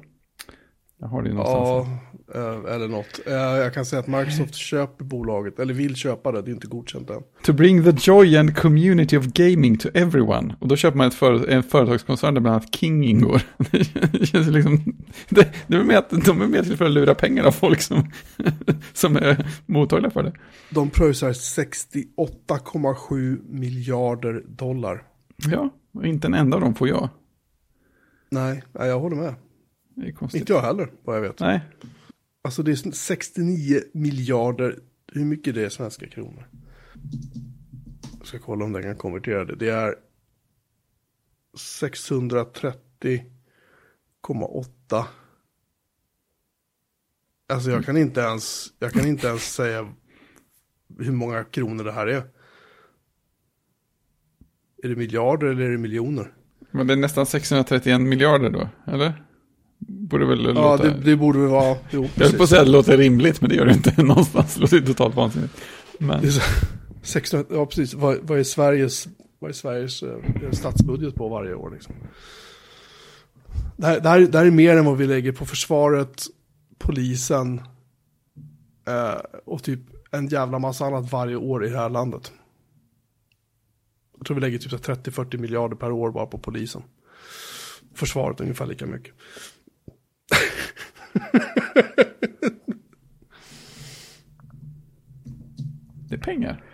Jag har det någonstans. Ja, eller något. Eh, Jag kan säga att Microsoft köper bolaget, eller vill köpa det, det är inte godkänt än. To bring the joy and community of gaming to everyone. Och då köper man ett för, en företagskoncern där bland annat King ingår. [laughs] Det känns liksom, det, det är med att de är med till för att lura pengar av folk som, [laughs] som är mottagliga för det. De pröjsar 68,7 miljarder dollar. Ja, och inte en enda av dem får jag. Nej, nej, jag håller med. Inte jag heller, vad jag vet. Nej, Alltså det är 69 miljarder, hur mycket det är svenska kronor? Jag ska kolla om den kan konvertera det. Det är 630,8. Alltså jag kan inte ens, jag kan inte ens säga hur många kronor det här är. Är det miljarder eller är det miljoner? men det är nästan 631 miljarder då, eller? Borde väl Ja, låta... det, det borde väl vara, jo, Jag höll på att säga att det låter rimligt, men det gör det inte [laughs] någonstans. Det låter ju totalt vansinnigt. Men, Det är så, 600, ja precis, vad, vad är Sveriges, vad är Sveriges eh, statsbudget på varje år liksom? Det här, det, här, det här är mer än vad vi lägger på försvaret, polisen eh, och typ en jävla massa annat varje år i det här landet. Jag tror vi lägger typ så 30-40 miljarder per år bara på polisen. Försvaret ungefär lika mycket. Det är pengar.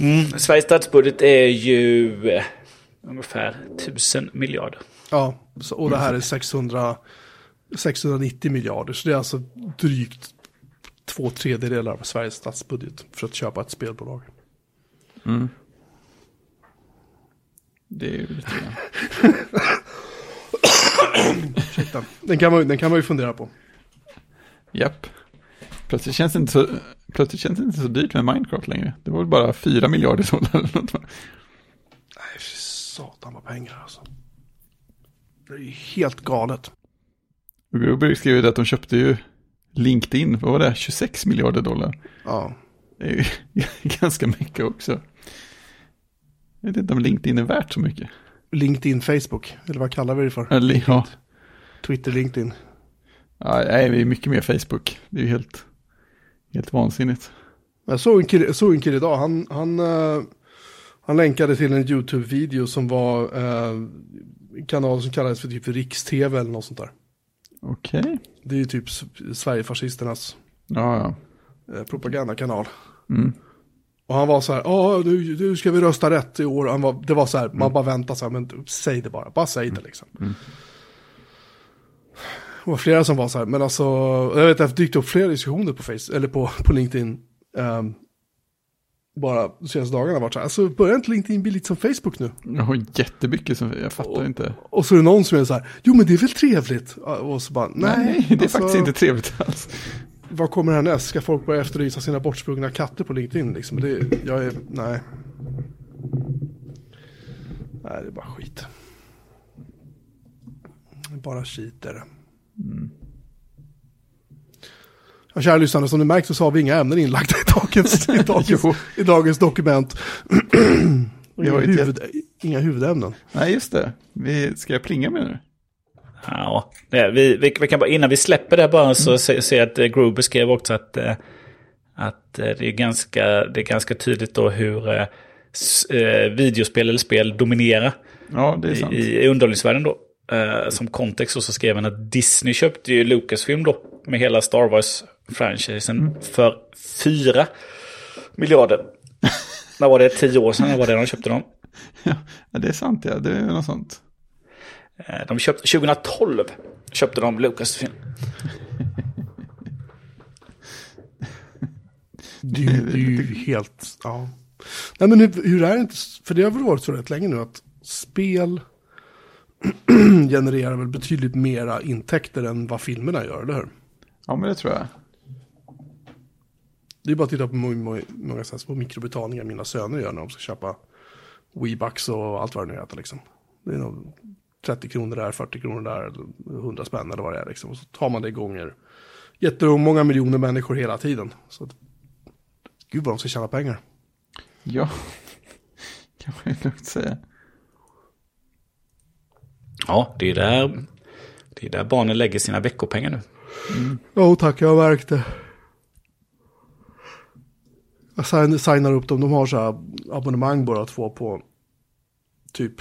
Mm. Sveriges statsbudget är ju eh, ungefär 1000 miljarder. Ja, så, och det här är 600, 690 miljarder. Så det är alltså drygt två tredjedelar av Sveriges statsbudget för att köpa ett spelbolag. Mm. Det är ju lite grann. [clears throat] Ursäkta. Den kan, man, den kan man ju fundera på. Japp. Plötsligt känns, det inte så, plötsligt känns det inte så dyrt med Minecraft längre. Det var väl bara 4 miljarder dollar [laughs] eller något. Nej, fy satan vad pengar alltså. Det är ju helt galet. Gruber skrev att de köpte ju LinkedIn, vad var det, 26 miljarder dollar. Ja. Det är ju [laughs] ganska mycket också. Jag vet inte om LinkedIn är värt så mycket. LinkedIn, Facebook, eller vad kallar vi det för? Ja, Twitter, LinkedIn. ja, nej, det är mycket mer Facebook. Det är ju helt, helt vansinnigt. Jag såg en kille, såg en kille idag, han, han, eh, han länkade till en YouTube-video som var eh, en kanal som kallades för typ Riks-TV eller något sånt där. Okej. Det är ju typ Sverigefascisternas Ja, ja. eh, propagandakanal. Mm. Och han var så här, ja nu, nu ska vi rösta rätt i år. Han var, det var så här, man bara väntar så här, men säg det bara, bara säg det liksom. Det var flera som var så här, men alltså, jag vet att det dykt upp flera diskussioner på Facebook, eller på, på LinkedIn. ehm, bara de senaste dagarna varit så här, alltså börjar inte LinkedIn bli lite som Facebook nu? Jag har jättemycket som, jag fattar inte. Och så är det någon som är så här, jo men det är väl trevligt? Och så bara, nej. Nej, det är alltså, faktiskt inte trevligt alls. Vad kommer härnäst? Ska folk börja efterlysa sina bortsprungna katter på LinkedIn liksom? Det, jag är, nej. Nej, det är bara skit. Bara skit är det. Ja, kära lyssnare, som ni märkt så har vi inga ämnen inlagda i dagens, [laughs] i dagens, i dagens dokument. [clears throat] Vi har inga, huvud, inga huvudämnen. Nej, just det. Vi, ska jag plinga med nu? Ja, vi, vi, vi kan bara, innan vi släpper det bara så se, se att eh, Gruber skrev också att, eh, att eh, det, är ganska, det är ganska tydligt då hur s- videospel eller spel dominerar Ja, det är sant. i, i underhållningsvärlden då. Eh, som kontext så, så skrev han att Disney köpte ju Lucasfilm då med hela Star Wars-franchisen för 4 miljarder. [laughs] När var det? Tio år sedan var det de köpte dem. Ja, det är sant, ja. Det är något sånt. Eh, De köpte, 2012 köpte de Lucasfilm. [laughs] Det är, ju- det är ju helt, ja. Nej men hur, hur är det inte, för det har väl varit så rätt länge nu att spel [clears throat] genererar väl betydligt mera intäkter än vad filmerna gör, eller hur? Ja, men det tror jag. Det är bara att titta på hur många, många så här små mikrobetalningar mina söner gör när de ska köpa Weebucks och allt vad det nu heter liksom. Det är nog 30 kronor där, 40 kronor där, eller 100 spänn eller vad det är liksom. Och så tar man det gånger jättemånga miljoner människor hela tiden. Så att, gud vad de ska tjäna pengar. Ja, [laughs] kan man ju lugnt säga. Ja, det är där, det är där barnen lägger sina veckopengar nu. Jo tack, jag har märkt det. Jag sign- signar upp dem, de har så här abonnemang båda två på typ.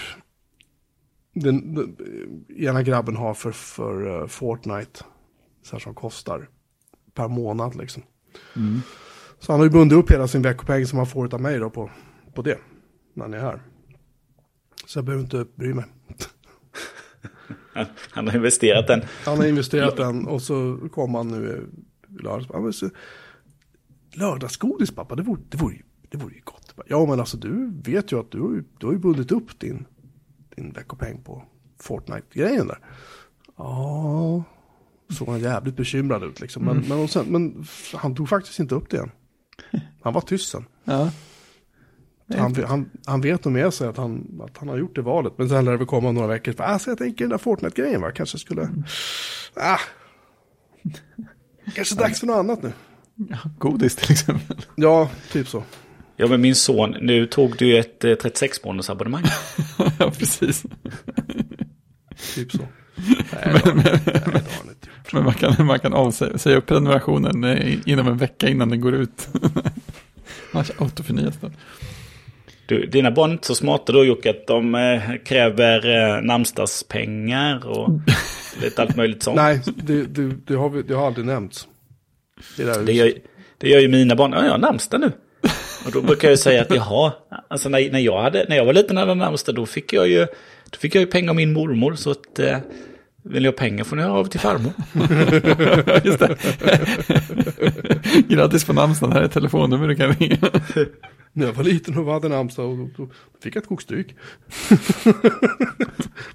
Den, den ena grabben har för, för uh, Fortnite. Så här som kostar per månad liksom. Så han har ju bundit upp hela sin veckopeng som han får av mig då på, på det. När han är här. Så jag behöver inte bry mig. Han, har investerat den. Han har investerat den och så kom han nu i lördags. Men Lördagsgodis pappa, det vore, det vore, ju- det vore ju gott. Ja men alltså du vet ju att du, du har ju bundit upp din, din veckopeng på Fortnite-grejen där. Ja, såg han jävligt bekymrad ut liksom. Men, men, och sen, men han tog faktiskt inte upp det än. Han var tyst sen. Ja. Han, han, han vet nog med sig att han, att han har gjort det valet. Men sen lär det väl komma några veckor. För, alltså, jag tänker den där Fortnite-grejen va. Kanske skulle... Ah. Kanske dags för något annat nu. Godis till exempel. Ja, typ så. Ja, men min son, nu tog du ju ett eh, 36 månaders abonnemang. ja, precis. Typ så. [laughs] Nej, han inte gjort. Men man kan, man kan avsäga säga upp prenumerationen eh, inom en vecka innan den går ut. [laughs] Annars autoförnyas den. Du, dina barn är inte så smarta då Jocke, att de eh, kräver eh, namnsdagspengar och lite allt möjligt sånt. Nej, det, det, det, har vi, det har aldrig nämnts. Det där, Det gör, det gör ju mina barn. Ja, jag har namnsdag nu. Och då brukar jag säga att jaha, alltså när, när, jag, hade, när jag var liten hade namnsdag då fick jag ju, då fick jag ju pengar av min mormor. Så att eh, vill ni ha pengar får ni höra av till farmor. [laughs] Just det. [laughs] Grattis på namnsdagen, här är telefonnummer du kan ringa. [laughs] När jag var liten och hade namnsdag och då, då fick jag ett kokstryk.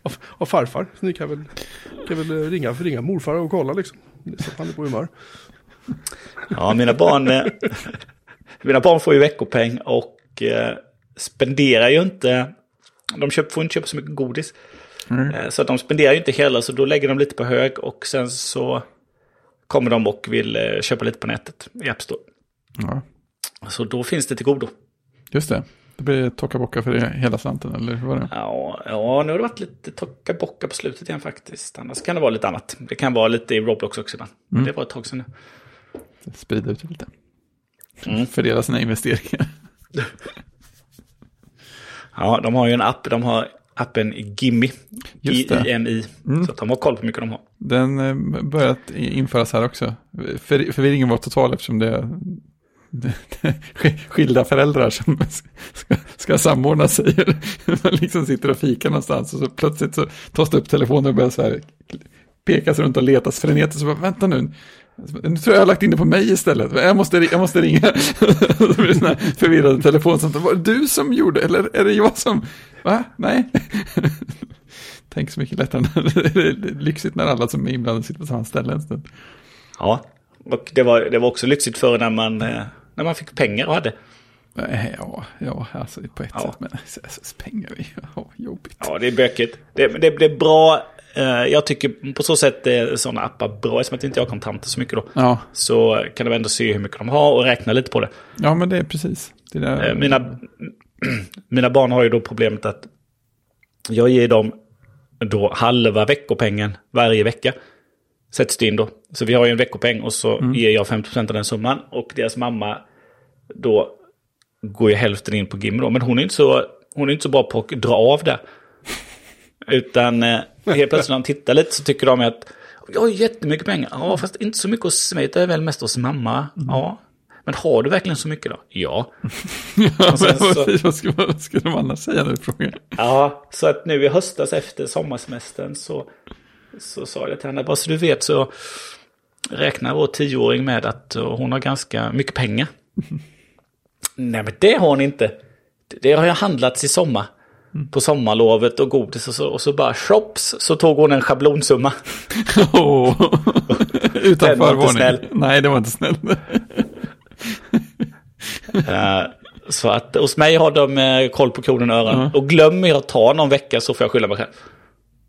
av, av farfar. Så ni kan väl, kan väl ringa, ringa morfar och kolla liksom. Så att han är på humör. Ja, mina barn, eh, mina barn får ju veckopeng och eh, spenderar ju inte, de köp, får inte köpa så mycket godis. Eh, Så att de spenderar ju inte hela, så då lägger de lite på hög och sen så kommer de och vill eh, köpa lite på nätet i App Store. Ja, Så då finns det till godo. just det. Det blir tocka-bocka för det hela slanten, eller hur var det? Ja, ja, nu har det varit lite tocka-bocka på slutet igen faktiskt. Annars kan det vara lite annat. Det kan vara lite i Roblox också ibland. Men det var ett tag sedan nu. Sprida ut lite. Mm. Fördela sina investeringar. [laughs] Ja, de har ju en app. De har appen Gimmi. Det. G-I-M-I. Så att de har koll på hur mycket de har. Den eh, börjat införas här också. För, förvirringen var total eftersom det det- skilda föräldrar som ska, ska samordna sig. Man liksom sitter och fikar någonstans och så plötsligt så tas det upp telefonen och börjar så här pekas runt och letas frenetiskt. Så bara, vänta nu, nu tror jag jag har lagt in det på mig istället. Jag måste, jag måste ringa. [laughs] Så blir det sån här förvirrade telefonsamtal. Var det du som gjorde eller är det jag som? Va? Nej. [laughs] Tänk så mycket lättare. [laughs] Det är lyxigt när alla som är inblandade sitter på samma ställe en stund. Ja, och det var, det var också lyxigt förr när man, eh, när man fick pengar och hade. Ja, ja, alltså på ett Ja. sätt. Men pengar är ja, jobbigt. Ja, det är bökigt. Det, det, det är bra. Eh, Jag tycker på så sätt är sådana appar bra. Eftersom att inte jag har kontanter så mycket då. Ja, Så kan de ändå se hur mycket de har och räkna lite på det. ja men det är precis. Det där, Eh, Mina, [clears throat] mina barn har ju då problemet att jag ger dem då halva veckopengen varje vecka. Sätts det in då. Så vi har ju en veckopeng och så ger jag 50% av den summan. Och deras mamma då går ju hälften in på Gim då. Men hon är inte så, hon är inte så bra på att dra av det. [laughs] Utan eh, [laughs] helt plötsligt när de tittar lite så tycker de att jag har jättemycket pengar. Ja, fast inte så mycket hos mig. Det är väl mest hos mamma. Ja. Men har du verkligen så mycket då? Ja. [laughs] ja, så- vad, ska, vad ska de annars säga nu frågan? Ja, så att nu i höstas efter sommarsemestern så, så sa jag till henne, bara så du vet så räknar vår tioåring med att hon har ganska mycket pengar. [laughs] Nej, men det har hon inte. Det- Det har jag handlats i sommar. På sommarlovet och godis och så, och så bara shops så tog hon en schablonsumma. [laughs] Åh. [laughs] Utan förvarning. Nej, det var inte snäll. [laughs] Eh, så att hos mig har de eh, koll på kronan och öron. Och glömmer jag att ta någon vecka så får jag skylla mig själv.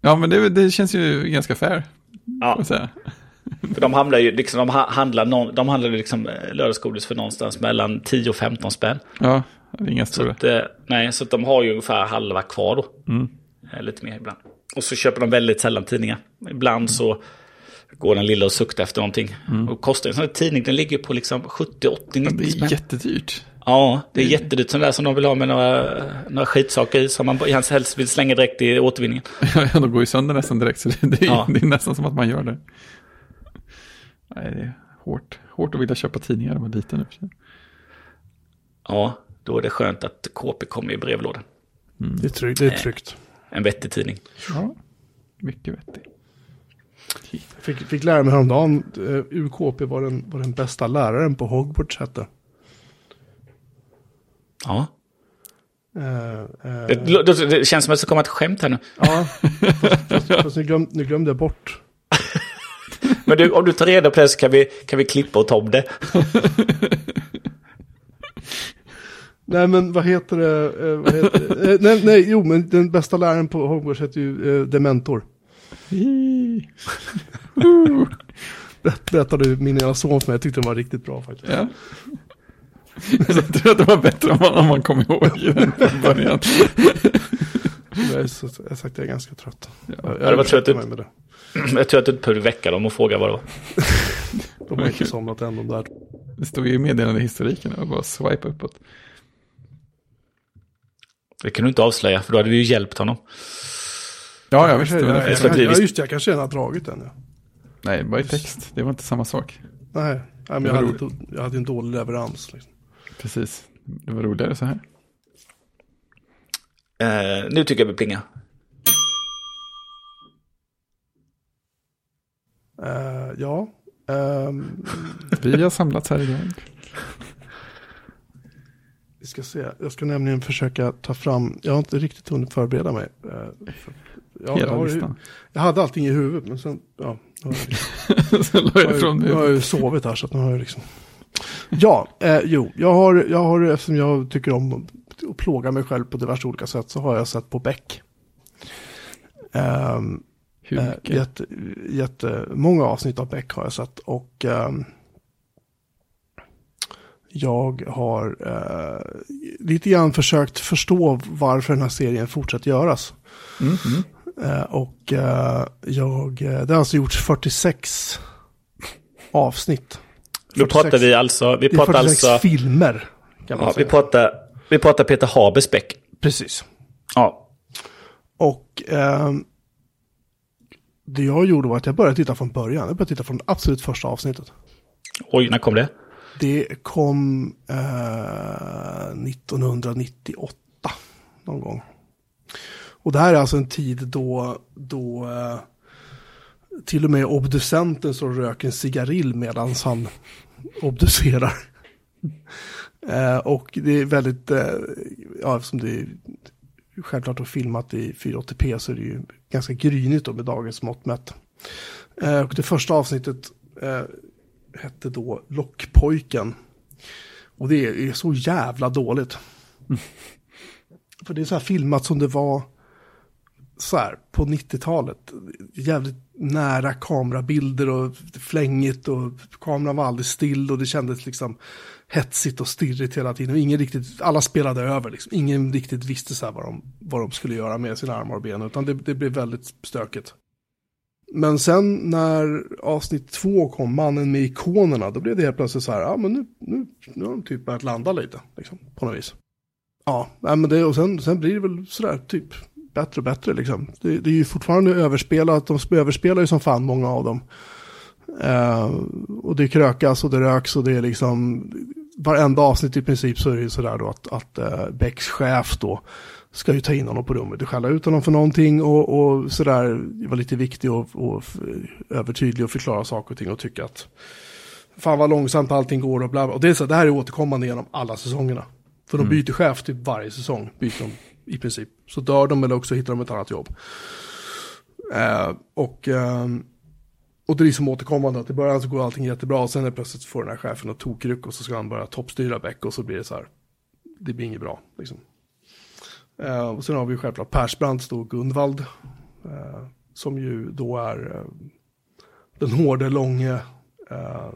Ja, men det, det känns ju ganska fair. Ja. För de handlar ju liksom, de ha- handlar, någon, de handlar liksom eh, lördagsgodis för någonstans mellan 10 och 15 spänn. Ja, det är inga Så stora. att, eh, nej, så de har ju ungefär halva kvar då. Mm. Eh, Lite mer ibland. Och så köper de väldigt sällan tidningar. Ibland så går den lilla och suktar efter någonting. Och kostar en sån här tidning, den ligger på liksom 70, 80, Det 90 är spänn. jättedyrt. Ja, det är jättedyrt. Sån där som de vill ha med några, några skitsaker i. Som man helst helst vill slänga direkt i återvinningen. [laughs] Ja, de går ju sönder nästan direkt, så det, det, är, Ja. det är nästan som att man gör det. Nej, det är hårt, hårt att vilja köpa tidningar när man är liten. Ja, då är det skönt att KP kommer i brevlådan. Det är tryggt. Det är tryggt. En vettig tidning. Ja, mycket vettigt. Fick, fick lära mig häromdagen, eh, UKP var den, var den bästa läraren på Hogwarts hette. Ja. Eh, eh, Det, det, det känns som att det ska komma ett skämt här nu. ja, fast, fast, fast nu, glöm, nu glömde jag bort. [laughs] Men du, om du tar reda på det så kan vi, kan vi klippa och ta om det. [laughs] Nej men vad heter det? Eh, vad heter det? Eh, nej, nej, jo men den bästa läraren på Hogwarts heter ju eh, Dementor. Berätt- Berättade min ena son för mig, jag tyckte den var riktigt bra faktiskt. Ja. Jag tror att det var bättre om man, om man kom ihåg den från början. Jag är, så, jag sagt att jag är ganska trött. Ja. Jag, det var trött. mig med det. Jag tror att du inte behövde väcka dem och fråga vad det var. De har inte somnat än de där. Det stod ju i meddelandehistoriken och bara swipa uppåt. Det kan du inte avslöja, för då hade vi ju hjälpt honom. Ja, jag visste. jag, Men jag, det jag, vi- ja, just det, jag kanske redan har dragit den. Ja. Nej, bara i text. Det var inte samma sak. Nej, nej men jag hade, jag hade en dålig leverans. Liksom. Precis. Det var roligare så här. Eh, nu tycker jag vi plingar. Eh, ja, ehm, Vi har samlats här idag. Vi ska se. Jag ska nämligen försöka ta fram, jag har inte riktigt hunnit förbereda mig. Eh, ja, jag, Hela har, ju- listan. jag hade allting i huvudet, men sen, ja, har jag, [laughs] så la jag, jag har ifrån ju- jag har mig. ju sovit här så att nu har jag liksom. Ja, eh, jo, jag har, jag har, eftersom jag tycker om att- plåga mig själv på diverse olika sätt, så har jag sett på Beck. Ehm, Hur Eh, mycket? jätte, jättemånga avsnitt av Beck har jag sett och ehm, jag har eh, lite grann försökt förstå varför den här serien fortsätter göras. Mm, mm. Eh, och eh, jag, eh, det har alltså gjorts 46 avsnitt. Då 46 pratar vi alltså, vi pratar 46 alltså, filmer. Kan man ja, vi säga. pratar, vi pratar Peter Habers Beck. Precis. Ja, Och ehm, det jag gjorde var att jag började titta från början. Jag började titta från absolut första avsnittet. oj, när kom det? Det kom eh, 1998 någon gång. Och det här är alltså en tid då, då eh, till och med obducenten så röker en cigarill medan han obducerar. [laughs] eh, och det är väldigt, eh, ja eftersom det är självklart att filmat i 480p så är det ju ganska grynigt då med dagens mått mätt. Eh, och det första avsnittet eh, hette då Lockpojken. Och det är, så jävla dåligt. [laughs] För det är så här filmat som det var så här på 90-talet. Jävligt nära kamerabilder och flängigt och kameran var aldrig still och det kändes liksom hetsigt och stirrigt hela tiden. Och ingen riktigt, alla spelade över liksom. Ingen riktigt visste så vad de, vad de skulle göra med sina armar och ben. Utan det, det blev väldigt stökigt. Men sen när avsnitt två kom, mannen med ikonerna, då blev det helt plötsligt så här, ja men nu, nu, nu har de typ börjat landa lite, liksom, på något vis. Ja, men det, och sen, sen blir det väl sådär, typ, bättre och bättre liksom. Det, det är ju fortfarande överspelat, de överspelar ju som fan många av dem. Eh, och det krökas och det röks och det är liksom, varenda avsnitt i princip så är det ju sådär då att, att eh, Becks chef då ska ju ta in honom på rummet och skälla ut honom för någonting och, och sådär var lite viktig och, och övertydlig och förklara saker och ting och tycka att fan vad långsamt allting går och bla bla. Och det, är så, det här är återkommande genom alla säsongerna. För de byter chef typ varje säsong, byter de i princip. Så dör de eller också hittar de ett annat jobb. Eh, och, ehm, och det är liksom återkommande att i början så går allting jättebra och sen är plötsligt får den här chefen ett tokryck och så ska han börja toppstyra Beck och så blir det så här, det blir inget bra liksom. Eh, och sen har vi ju självklart Persbrandt då, Gunvald, eh, som ju då är eh, den hårde, långe eh,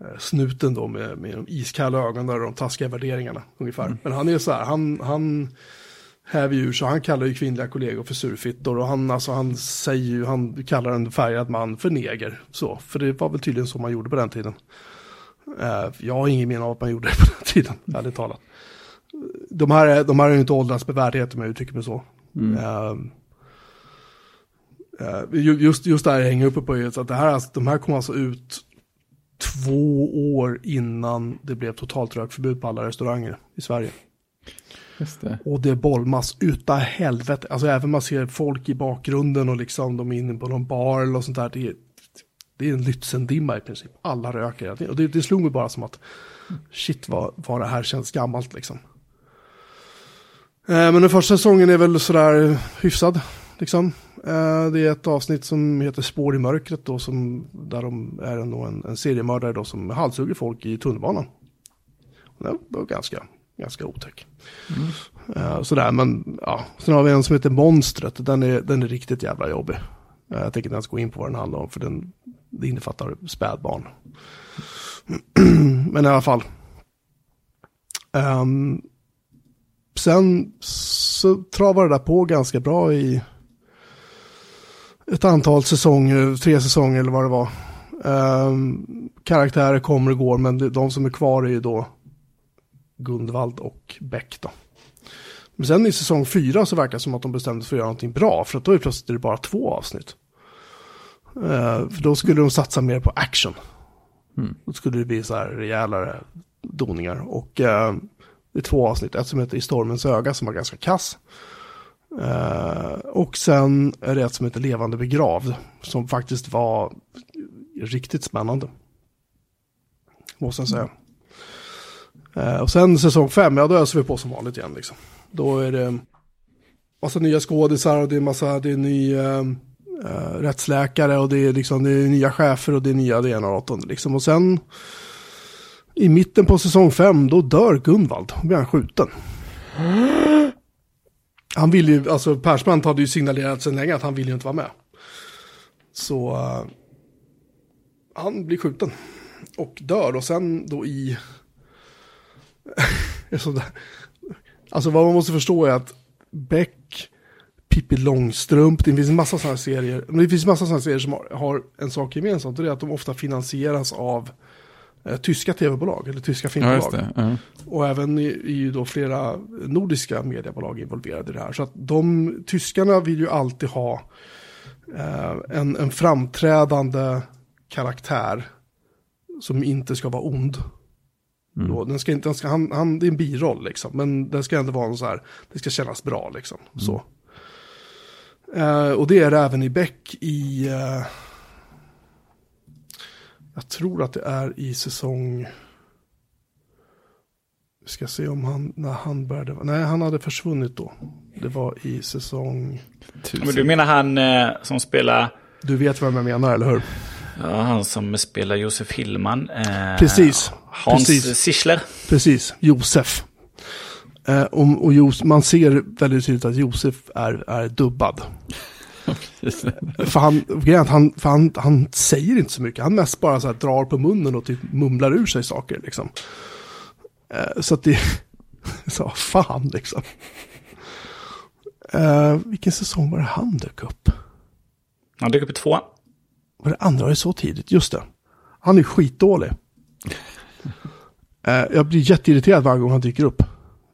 eh, snuten då med, med de iskalla ögonen och de taskiga värderingarna ungefär. Men han är så här, han, han häver ur så han kallar ju kvinnliga kollegor för surfittor och han, alltså, han säger ju, han kallar en färgad man för neger. Så, för det var väl tydligen så man gjorde på den tiden. Uh, jag har ingen minne av att man gjorde det på den tiden, ärligt talat. De här, är, de här är ju inte åldrats med värdighet om jag uttrycker mig så. Mm. Uh, uh, just, just det här jag hänger uppe på är att det här, alltså, de här kom alltså ut två år innan det blev totalt rökförbud på alla restauranger i Sverige. Det. Och det bolmas utav helvete. Alltså även man ser folk i bakgrunden och liksom de är inne på någon bar eller sånt där. Det är, det är en Lützendimma i princip. Alla röker. Och det, det slog mig bara som att shit vad, vad det här känns gammalt liksom. Eh, men den första säsongen är väl sådär hyfsad. Liksom. Eh, det är ett avsnitt som heter Spår i mörkret då, som, där de är en, en, en seriemördare då, som halshugger folk i tunnelbanan. Det var ganska, ganska otäck. Mm. Uh, sådär, men ja. Sen har vi en som heter Monstret. Den är, den är riktigt jävla jobbig. Jag tänker inte ens gå in på vad den handlar om, för den det innefattar spädbarn. [clears throat] men i alla fall. Um, sen så travar det där på ganska bra i ett antal säsonger, tre säsonger eller vad det var. Um, karaktärer kommer och går, men de som är kvar är ju då Gundvald och Beck då. Men sen i säsong fyra så verkar det som att de bestämde sig för att göra någonting bra, för att då är plötsligt det bara två avsnitt. Uh, för då skulle de satsa mer på action. Mm. Då skulle det bli så här rejälare doningar. Och uh, det är två avsnitt, ett som heter I stormens öga som var ganska kass. Uh, och sen är det ett som heter Levande begravd, som faktiskt var riktigt spännande. Måste jag säga. Uh, och sen säsong fem, ja då öser vi på som vanligt igen liksom. Då är det massa nya skådisar och det är massa, det är ny uh, rättsläkare och det är liksom, det är nya chefer och det är nya det ena och det liksom. Och sen i mitten på säsong fem, då dör Gunvald, då blir han skjuten. Han vill ju, alltså Persbrandt hade ju signalerat sedan länge att han vill ju inte vara med. Så uh, han blir skjuten och dör och sen då i... [laughs] alltså vad man måste förstå är att Beck, Pippi Långstrump, det finns en massa sådana serier, men det finns en massa sådana serier som har, har en sak gemensamt och det är att de ofta finansieras av tyska tv-bolag eller tyska filmbolag. Ja, -huh. Och även är ju då flera nordiska mediebolag involverade i det här. Så att de tyskarna vill ju alltid ha eh, en, en framträdande karaktär som inte ska vara ond. Mm. Då, den ska inte, den ska, han, han, det är en biroll liksom, men den ska ändå vara en så här, det ska kännas bra liksom. Mm. Så. Eh, och det är det även i Beck i, eh, jag tror att det är i säsong... Vi ska se om han, när han började. Nej, han hade försvunnit då. Det var i säsong... Men du menar han eh, som spelar... Du vet vad jag menar, eller hur? Ja, han som spelar Josef Hillman. Eh, precis. Hans precis. Sichler. Precis, Josef. Eh, och, och Jos, man ser väldigt tydligt att Josef är, är dubbad. För han, han, för han, han säger inte så mycket. Han mest bara så här drar på munnen och typ mumlar ur sig saker liksom. Eh, så att det, [laughs] så fan liksom. Eh, vilken säsong var det han dök upp? Han dök upp i tvåan. Var det andra var det så tidigt? Just det. Han är skitdålig. Eh, jag blir jätteirriterad varje gång han dyker upp.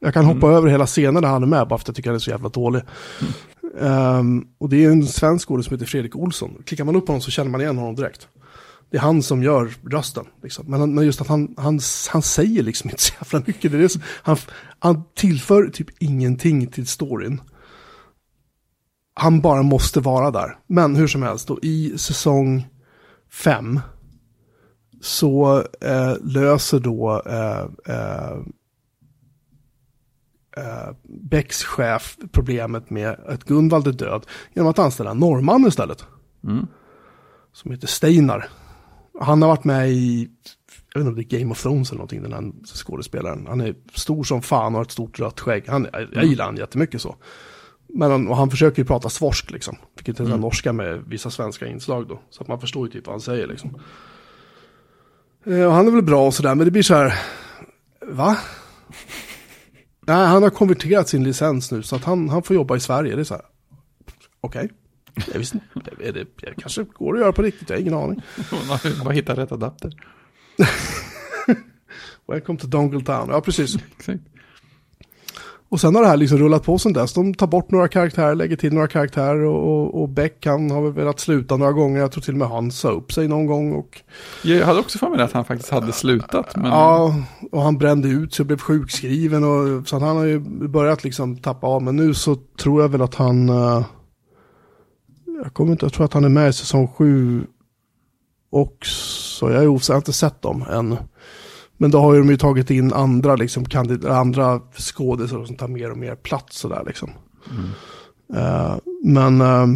Jag kan hoppa mm. över hela scenen när han är med bara för att jag tycker han är så jävla dålig. Mm. Um, och det är en svensk skådespelare som heter Fredrik Olsson. Klickar man upp på honom så känner man igen honom direkt. Det är han som gör rösten. Liksom. Men, men, just att han, han, han säger liksom inte så jävla mycket. Det är så, han, han tillför typ ingenting till storyn. Han bara måste vara där. Men hur som helst, då, i säsong fem så eh, löser då eh, eh, eh, Becks chef problemet med att Gunvald är död genom att anställa en norrman istället. Mm. Som heter Steinar. Han har varit med i, jag vet inte om det är Game of Thrones eller någonting, den här skådespelaren. Han är stor som fan och har ett stort rött skägg. Han, jag, jag gillar han jättemycket så. Men han, och han försöker ju prata svorsk liksom. Vilket är mm. norska med vissa svenska inslag då. Så att man förstår ju typ vad han säger liksom. Eh, och han är väl bra och sådär, men det blir så här, va? Nej, han har konverterat sin licens nu så att han, han får jobba i Sverige. Det är så här. Okej. Jag visste. Det, det, det kanske går att göra på riktigt, jag har ingen aning. Bara hitta rätt adapter. [laughs] Welcome to Dongle Town. Ja, precis. Exakt. Och sen har det här liksom rullat på sen dess. De tar bort några karaktärer, lägger till några karaktärer och, och, Beck han har väl velat sluta några gånger. Jag tror till och med han sa upp sig någon gång. Och, Jag hade också för mig att han faktiskt hade slutat. Men... Ja, och han brände ut sig och blev sjukskriven. Och, så han har ju börjat liksom tappa av. Men nu så tror jag väl att han... eh, jag kommer inte, jag tror att han är med i säsong sju också. Jag är osäker, jag har inte sett dem än. Men då har ju de ju tagit in andra, liksom, andra skådisar som tar mer och mer plats sådär liksom. Eh, men eh,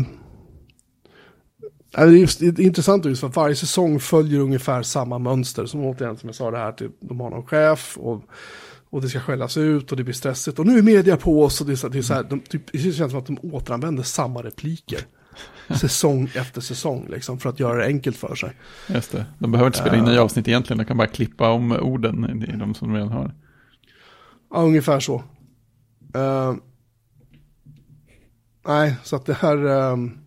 det är just det är intressant just för varje säsong följer ungefär samma mönster. Som återigen som jag sa det här, typ, de har någon chef och, och det ska skällas ut och det blir stressigt. Och nu är media på oss och det, är så, det, är så här, de, typ, det känns som att de återanvänder samma repliker. [laughs] säsong efter säsong liksom för att göra det enkelt för sig. Just det. De behöver inte spela in nya avsnitt egentligen. De kan bara klippa om orden i de som de redan har. Ja, ungefär så. Eh, nej, så att det här... ehm,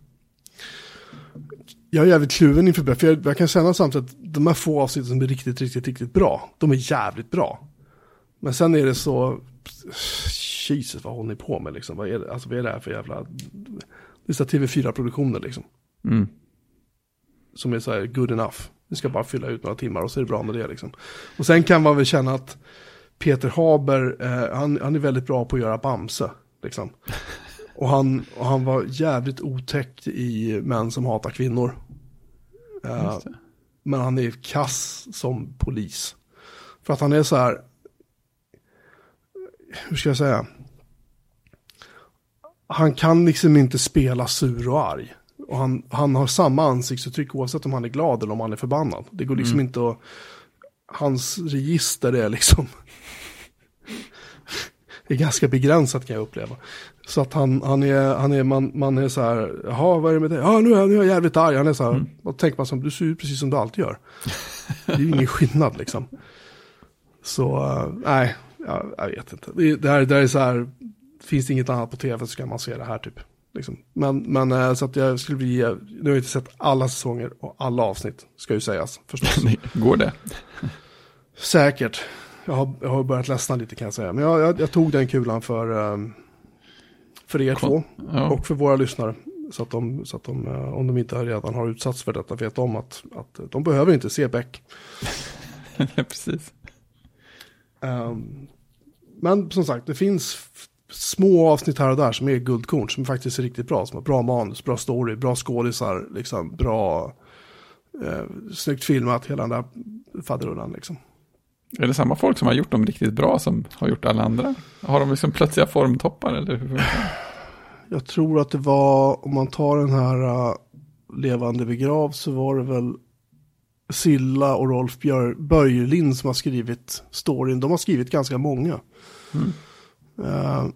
jag är jävligt kluven inför det, för jag, jag kan känna samtidigt att de här få avsnitten som är riktigt, riktigt, riktigt bra, de är jävligt bra. Men sen är det så... Jesus, vad håller ni på med liksom? Vad är det, alltså, vad är det här för jävla... Här TV4-produktioner liksom. Mm. Som är så här good enough. Vi ska bara fylla ut några timmar och så är det bra med det liksom. Och sen kan man väl känna att Peter Haber, eh, han, han är väldigt bra på att göra Bamse. Liksom. Och, han, och han var jävligt otäck i Män som hatar kvinnor. Eh, men han är kass som polis. För att han är så här, hur ska jag säga? Han kan liksom inte spela sur och arg. Och han, han har samma ansiktsuttryck oavsett om han är glad eller om han är förbannad. Det går liksom inte att... Hans register är liksom... är ganska begränsat kan jag uppleva. Så att han, han är, han är, man, man är så här, jaha vad är det med dig? Ja nu är, nu är jag jävligt arg. Han är så här, och tänker man som, du ser ut precis som du alltid gör. Det är ju ingen skillnad liksom. Så, eh, nej, jag, jag vet inte. Det, det, här, det här är så här, finns det inget annat på tv så ska man se det här typ. Liksom. Men, men eh, så att jag skulle bli, nu har jag inte sett alla säsonger och alla avsnitt, ska ju sägas förstås. [laughs] Går det? [laughs] Säkert. Jag har, jag har börjat ledsna lite kan jag säga. Men jag, jag, jag tog den kulan för, eh, för er två Ja. och för våra lyssnare. Så att, de, så att de, eh, om de inte redan har utsatts för detta, vet om att, att de behöver inte se Beck. [laughs] Precis. Ehm, men som sagt, det finns små avsnitt här och där som är guldkorn, som faktiskt är riktigt bra. Som har bra manus, bra story, bra skådisar, liksom, bra, eh, snyggt filmat, hela den där faderullan liksom. Är det samma folk som har gjort dem riktigt bra som har gjort alla andra? Har de liksom plötsliga formtoppar eller? Jag tror att det var, om man tar den här uh, Levande begrav så var det väl Silla och Rolf Björ, Böjlin som har skrivit storyn. De har skrivit ganska många. Eh,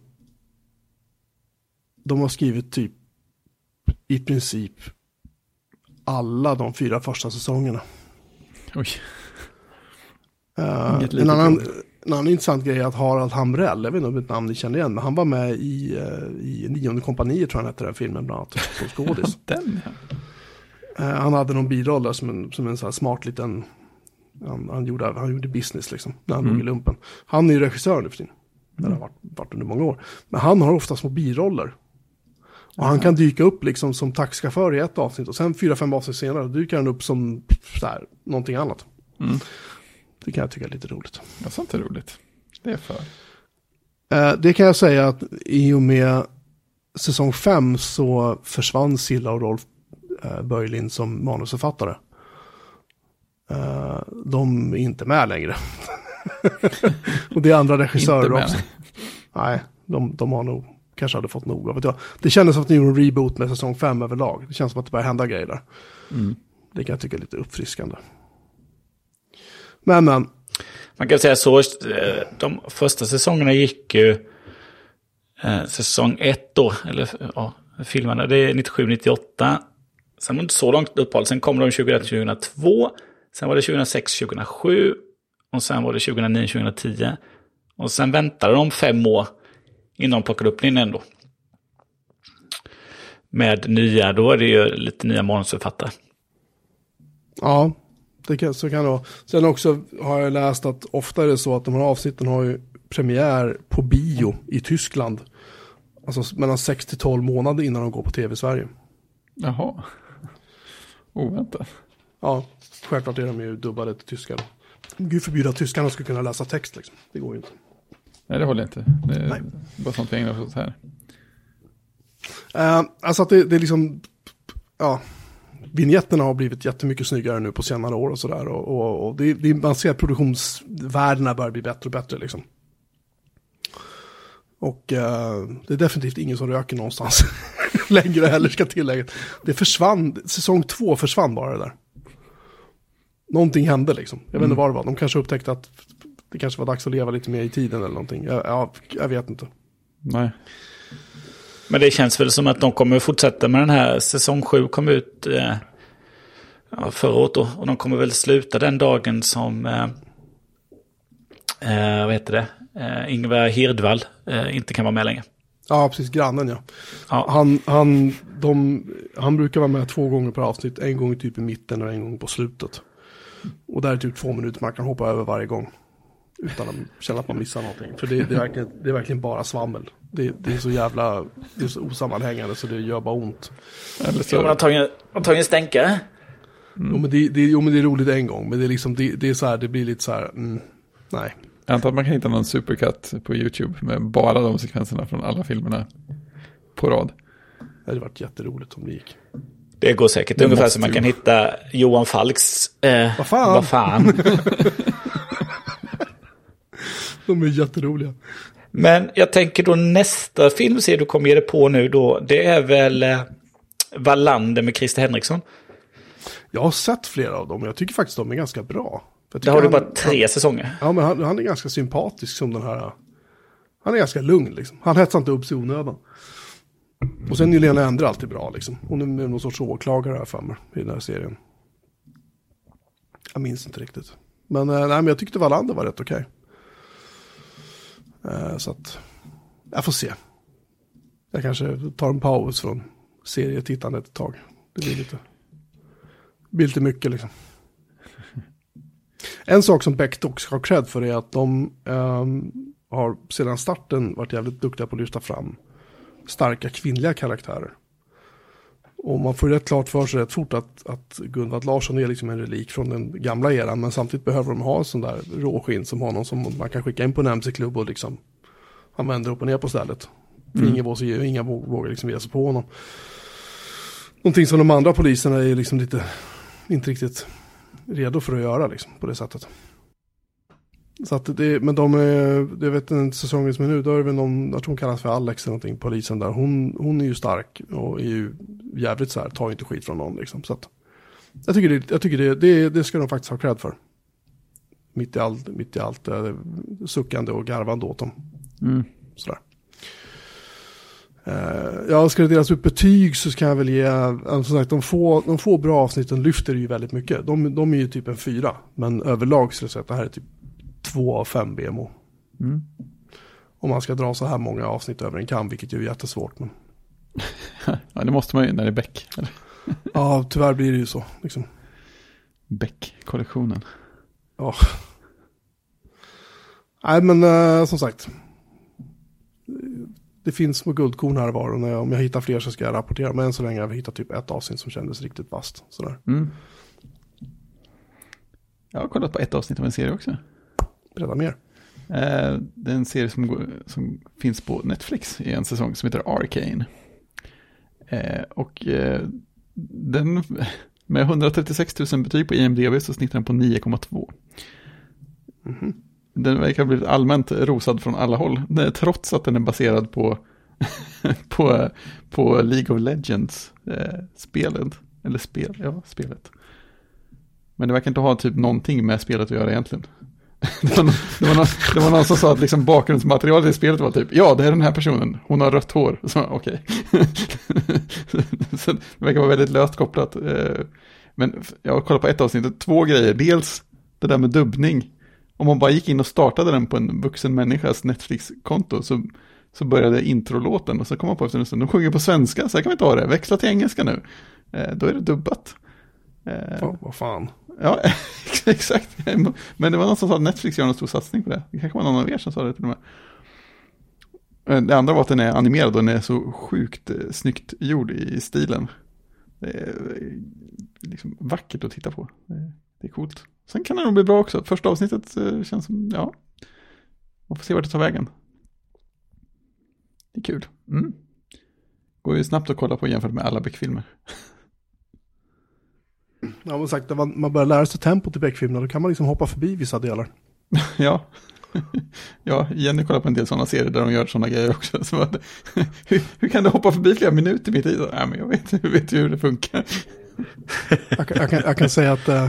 de har skrivit typ i princip alla de fyra första säsongerna. Oj, Eh, Inget en, annan, en annan intressant grej är att Harald Hamrell, jag vet inte om ett namn ni känner igen, men han var med i, uh, i Nionde kompaniet tror jag han hette den filmen bland annat, som skådis. [laughs] den ja. Eh, han hade någon biroll där som en, som en så här smart liten, han, han, gjorde, han gjorde business liksom, när han låg i lumpen. Han är ju regissör nu för tiden, det har varit, varit under många år. Men han har ofta små biroller. Och han kan dyka upp liksom som taxichaufför i ett avsnitt och sen fyra, fem avsnitt senare dyker han upp som så här, någonting annat. Mm. Det kan jag tycka är lite roligt. ja. Sånt är roligt. Det är för. Eh, det kan jag säga att i och med säsong fem så försvann Silla och Rolf eh, som manusförfattare. Eh, de är inte med längre. [laughs] och det är andra regissörer också. Nej, de, de har nog, kanske hade fått nog. Vet jag. Det kändes som att de gjorde en reboot med säsong fem överlag. Det känns som att det börjar hända grejer där. Mm. Det kan jag tycka är lite uppfriskande. Men, men. Man kan säga så, eh, de första säsongerna gick ju eh, säsong ett då, eller ja, filmerna, det är 97-98. Sen var det inte så långt uppehåll, sen kom de 2001-2002, sen var det 2006-2007 och sen var det 2009-2010. Och sen väntade de fem år innan de plockade upp den ändå. Med nya, då är det ju lite nya manusförfattare. Ja, det kan, så kan det vara. Sen också har jag läst att ofta är det så att de här avsnitten har ju premiär på bio i Tyskland. Alltså mellan 6 till 12 månader innan de går på tv i Sverige. Jaha. Oväntat. Ja, självklart är de ju dubbade till tyska. Gud förbjuda att tyskarna ska kunna läsa text liksom. Det går ju inte. Nej, det håller jag inte. Det är Nej. bara sånt vi ägnar oss åt här. Uh, alltså att det, det är liksom, ja, Vinjetterna har blivit jättemycket snyggare nu på senare år och sådär. Och, och, och det, det, man ser att produktionsvärdena börjar bli bättre och bättre liksom. Och eh, det är definitivt ingen som röker någonstans [laughs] längre heller ska tilläggas. Det försvann, säsong två försvann bara det där. Någonting hände liksom. Jag vet inte vad det var. De kanske upptäckte att det kanske var dags att leva lite mer i tiden eller någonting. Jag, jag, jag vet inte. Nej. Men det känns väl som att de kommer fortsätta med den här. Säsong 7 kom ut eh, förra året då. Och de kommer väl sluta den dagen som, eh, eh, vad heter det, eh, Ingvar Hirdvall eh, inte kan vara med längre. Ja, precis. Grannen ja. Ja. Han, han, de, han brukar vara med två gånger per avsnitt. En gång typ i mitten och en gång på slutet. Och där är typ två minuter man kan hoppa över varje gång. Utan att känna att man missar någonting. För det, det, är, verkligen, det är verkligen bara svammel. Det, det är så jävla, det är så osammanhängande så det gör bara ont. Eller Så man har så, tagit, man har tagit en stänkare. Jo, men det, det, jo men det är roligt en gång. Men det är liksom, det, det är så här, det blir lite så här, mm, nej. jag antar att man kan hitta någon supercut på YouTube med bara de sekvenserna från alla filmerna på rad. Det hade varit jätteroligt om det gick. Det går säkert. Det Ungefär som man kan hitta Johan Falks... Eh, Vad fan? Vad fan. [laughs] De är jätteroliga. Men jag tänker då nästa filmserie du kommer ge dig på nu då. Det är väl eh, Wallander med Christer Henriksson. Jag har sett flera av dem och jag tycker faktiskt de är ganska bra. Där tycker har du han- bara tre säsonger. Ja, men han, han är ganska sympatisk som den här. Han är ganska lugn liksom. Han hetsar inte upp sig onödan. Och sen är Lena Endre alltid bra liksom. Hon är någon sorts åklagare här för mig i den här serien. Jag minns inte riktigt. Men, eh, nej, men jag tyckte Wallander var rätt okej. Eh, så att, jag får se. Jag kanske tar en paus från serietittandet ett tag. Det blir lite, det blir lite mycket liksom. [laughs] En sak som Beck dock ska ha cred för är att de ehm, har sedan starten varit jävligt duktiga på att lyfta fram starka kvinnliga karaktärer. Och man får rätt klart för sig rätt fort att, att Gunvald Larsson är liksom en relik från den gamla eran. Men samtidigt behöver de ha en sån där råskinn som honom som man kan skicka in på en MC-klubb och liksom han vänder upp och ner på stället. För ingen, vågar, vågar vågar liksom ge sig på honom. Någonting som de andra poliserna är liksom lite, inte riktigt redo för att göra liksom, på det sättet. Så att det, men de är, det vet den säsongen som är nu, då är det väl någon, jag tror hon kallas för Alex eller någonting, polisen där. Hon, hon är ju stark och är ju jävligt så här, tar inte skit från någon liksom. Så att, jag tycker, det, jag tycker det, det, det ska de faktiskt ha cred för. Mitt i allt, mitt i allt eh, suckande och garvande åt dem. Mm. Sådär. Uh, ja, ska det delas ut betyg så ska jag väl ge, alltså, som sagt, de få, de få bra avsnitten lyfter ju väldigt mycket. De, de är ju typ en fyra, men överlag skulle jag säga att det här är typ två av fem BMO. Mm. Om man ska dra så här många avsnitt över en kam, vilket ju är jättesvårt. Men [laughs] Ja, det måste man ju när det är Beck. [laughs] Ja, tyvärr blir det ju så. Liksom. Beck-kollektionen. Ja. Nej, men eh, som sagt. Det finns små guldkorn här var och när jag, om jag hittar fler så ska jag rapportera. Men än så länge har vi hittat typ ett avsnitt som kändes riktigt vasst. Sådär. Mm. Jag har kollat på ett avsnitt av en serie också. Berätta mer. Eh, det är en serie som, går, som finns på Netflix i en säsong som heter Arcane. Eh, och eh, den, [laughs] med 136 000 betyg på IMDB så snittar den på 9,2. Mhm. Den verkar ha blivit allmänt rosad från alla håll, eh, trots att den är baserad på, [laughs] på, på League of Legends-spelet. Eller spel, ja, spelet. Men det verkar inte ha typ någonting med spelet att göra egentligen. Det var, någon, det, var någon, det var någon som sa att liksom bakgrundsmaterialet i spelet var typ, ja det är den här personen, hon har rött hår. Så okej. [laughs] Så det verkar vara väldigt löst kopplat. Eh, men jag har kollat på ett avsnitt, två grejer. Dels det där med dubbning. om man bara gick in och startade den på en vuxen människas Netflix-konto så, så började introlåten och så kom man på efter en stund, de sjunger på svenska, så här kan vi inte ha det, växla till engelska nu. Eh, då är det dubbat. Eh, vad fan. Ja, [laughs] exakt. Men det var någon som sa att Netflix gör en stor satsning på det. Det kanske var någon av er som sa det till och med. Eh, det andra var att den är animerad och den är så sjukt eh, snyggt gjord i stilen. Det är eh, liksom vackert att titta på. Det- är coolt. Sen kan den nog bli bra också. Första avsnittet känns som, ja. Man får se vart det tar vägen. Det är kul. Mm. Går ju snabbt att kolla på jämfört med alla Beck-filmer. [laughs] Ja, men sagt, när man, man börjar lära sig tempot i Beck-filmerna, då kan man liksom hoppa förbi vissa delar. [laughs] Ja. [laughs] ja, Jenny kollar på en del sådana serier där de gör sådana grejer också. Så att, [laughs] hur, hur kan du hoppa förbi flera minuter mitt i? Nej, men jag vet, jag vet ju hur det funkar. Jag kan, jag kan, jag kan säga att eh,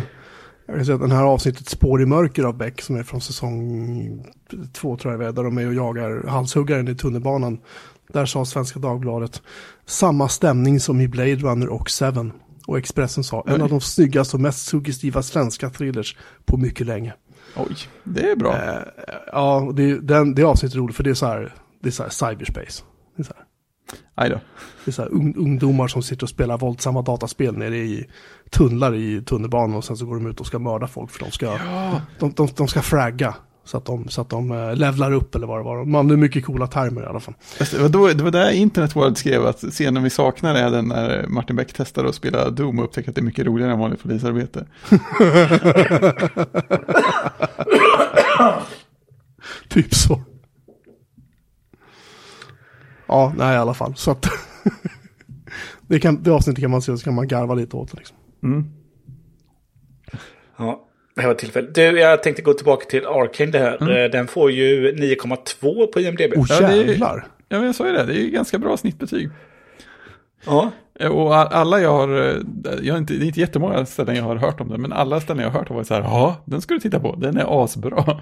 jag kan säga att den här avsnittet Spår i mörker av Beck som är från säsong två tror jag där de är och jagar halshuggaren i tunnelbanan. Där sa Svenska Dagbladet samma stämning som i Blade Runner och Seven. Och Expressen sa en av de snyggaste och mest suggestiva svenska thrillers på mycket länge. Oj, det är bra. Eh, ja, det, den, det avsnittet är roligt för det är så här, det är så här cyberspace. Det är så här. Aj då. Det är så här ung, ungdomar som sitter och spelar våldsamma dataspel nere i tunnlar i tunnelbanan och sen så går de ut och ska mörda folk för de ska, Ja, de, de, de ska fragga. Så att de, så att de eh, levlar upp eller vad det var. Man, är mycket coola termer i alla fall. Det var, då, det var där Internet World skrev att scenen vi saknar är den när Martin Beck testar att spela Doom och upptäcker att det är mycket roligare än vanligt polisarbete. [laughs] Typ så. Ja, nej i alla fall. Så att [laughs] det, kan, det avsnittet kan man se och så kan man garva lite åt det. Liksom. Mm. Ja, det här var tillfället. Du, jag tänkte gå tillbaka till Arcane det här. Eh, Den får ju 9,2 på IMDB. Oh Ja, det är- jävlar. Ja, men jag sa ju det, det är ju ganska bra snittbetyg. Ja. Eh, Och alla jag har, eh, jag har inte, det är inte jättemånga ställen jag har hört om den, men alla ställen jag har hört har varit så här, ja, den ska du titta på, den är asbra.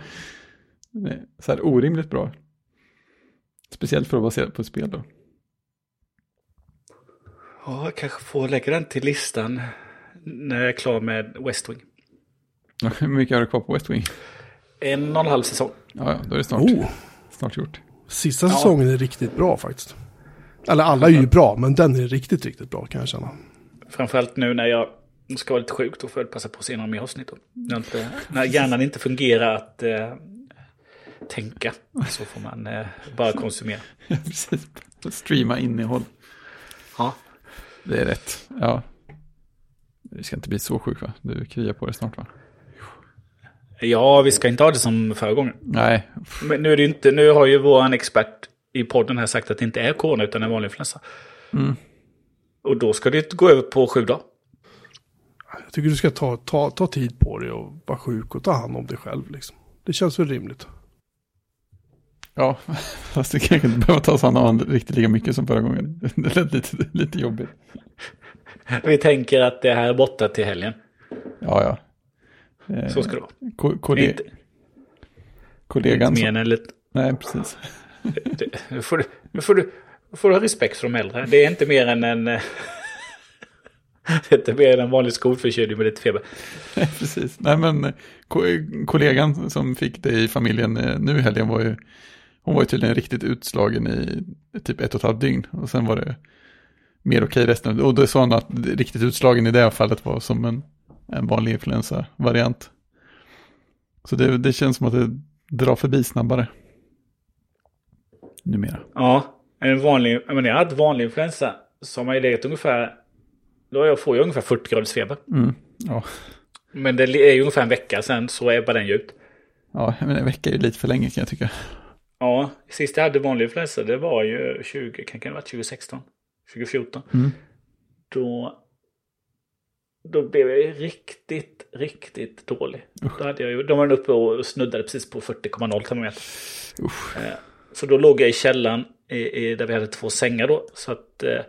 Den är Så här orimligt bra. Speciellt för att vara baserad på ett spel då. ja, jag kanske får lägga den till listan när jag är klar med West Wing. [laughs] Hur mycket har du kvar på West Wing? En och en halv säsong. Ja, ja, då är det snart, Oh, snart gjort. sista säsongen är riktigt bra faktiskt. Eller alla är ju bra, men den är riktigt, riktigt bra kan jag känna. Framförallt nu när jag ska vara lite sjuk, då får jag passa på att se några mer avsnitt. När, inte, när hjärnan inte fungerar att eh, tänka så får man eh, bara konsumera. [laughs] Ja, precis. Streama innehåll. Ja. Det är rätt. Ja. Du ska inte bli så sjuk va? Du kryar på det snart va? Ja, vi ska inte ha det som förra gången. Nej. Men nu, är det inte, nu har ju vår expert i podden här sagt att det inte är corona utan en vanlig influensa. Mm. Och då ska det gå över på sju dagar. Jag tycker du ska ta, ta, ta tid på dig och vara sjuk och ta hand om dig själv. Liksom. Det känns väl rimligt. Ja, [laughs] fast det kanske inte behöver tas hand om riktigt lika mycket som förra gången. [laughs] Det lät lite, lite jobbigt. Vi tänker att det här är borta till helgen. Ja, ja. Eh, Så ska det vara. ko- kolle- Inte, kollegan inte mer än en liten... Nej, precis. [laughs] Nu får du, nu får du, får du ha respekt för de äldre. Det är inte mer än en... eh, [laughs] det är inte mer än en vanlig skolförkylning med lite feber. [laughs] Nej, precis. Nej, men eh, ko- kollegan som fick det i familjen nu i helgen var ju... Hon var ju tydligen riktigt utslagen i typ ett och ett halvt dygn. Och sen var det mer okej resten. Och då sa hon att riktigt utslagen i det här fallet var som en, en vanlig influensa-variant. Så det, det känns som att det drar förbi snabbare. Numera. Ja, en vanlig... Jag, menar, jag hade vanlig influensa som har legat ungefär... Då jag får jag ungefär 40 graders feber. Mm. Ja. Men det är ju ungefär en vecka sen så ebbar den ju ut. ja, men en vecka är ju lite för länge kan jag tycka. Ja, sist jag hade vanlig influensa det var ju 20, kan det ha varit 2016? 2014. Mm. Då, då blev jag riktigt, riktigt dålig. Då hade jag ju, de var uppe och snuddade precis på 40,0 termometer. Eh, Så då låg jag i källaren i, i, där vi hade två sängar då. Så att eh,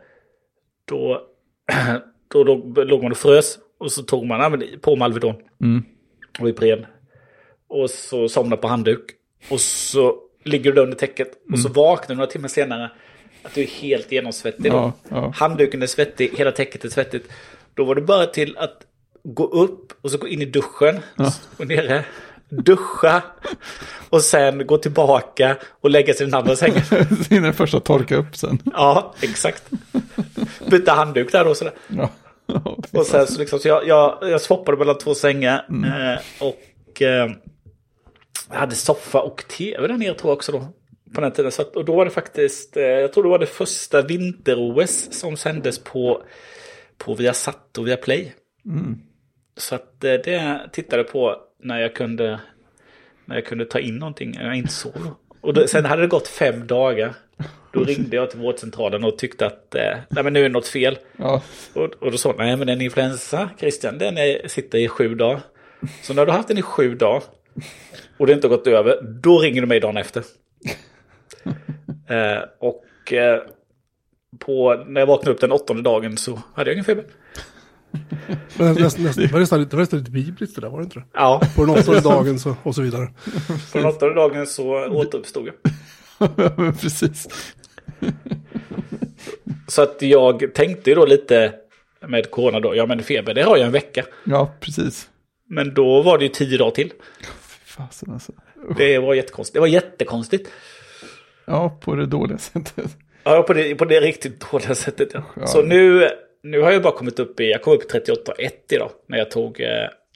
då, [clears throat] då låg, låg man och frös. Och så tog man på med Alvedon Mm. och Ipren. Och så somnade på handduk. Och så ligger du under täcket. Och så vaknar du några timmar senare. Att du är helt genomsvettig. då. Ja, ja. Handduken är svettig, hela täcket är svettigt. Då var det bara till att gå upp och så gå in i duschen. Ja. Och nere, duscha och sen gå tillbaka och lägga sig i den andra sängen. [laughs] Innan den första torka upp sen. Ja, exakt. Byta handduk där och sådär. Ja. Och sen så liksom, så jag, jag, jag swappade mellan två sängar. Eh, och eh, jag hade soffa och tv där nere tror jag också då. På den tiden. Så att, och då var det faktiskt, eh, jag tror det var det första vinter-OS som sändes på, på Viasat och Viaplay. Så att eh, det tittade på när jag kunde, när jag kunde ta in någonting. när Jag inte sov. Och då, sen hade det gått fem dagar. Då ringde jag till vårdcentralen och tyckte att eh, nej men nu är det något fel. Ja. Och, och då sa nej men en influensa, Christian, den är, sitter i sju dagar. Så när du har haft den i sju dagar och det inte har gått över, då ringer du mig dagen efter. [laughs] eh, och eh, på, när jag vaknade upp den åttonde dagen så hade jag ingen feber. [laughs] Men nästan, nästan, det var nästan, det var nästan lite bibliskt det där, var det inte det? Ja, På den åttonde dagen så, och så vidare. [laughs] på den åttonde dagen så återuppstod jag. [laughs] Precis. Så att jag tänkte ju då lite med corona då, ja men feber det har jag en vecka. Ja, precis. Men då var det ju tio dagar till. Fasen alltså. Det var jättekonstigt. Det var jättekonstigt. Ja, på det dåliga sättet. Ja, på det, på det riktigt dåliga sättet. Ja. Ja. Så nu, nu har jag bara kommit upp i, jag kom upp i 38,1 idag när jag tog, eh,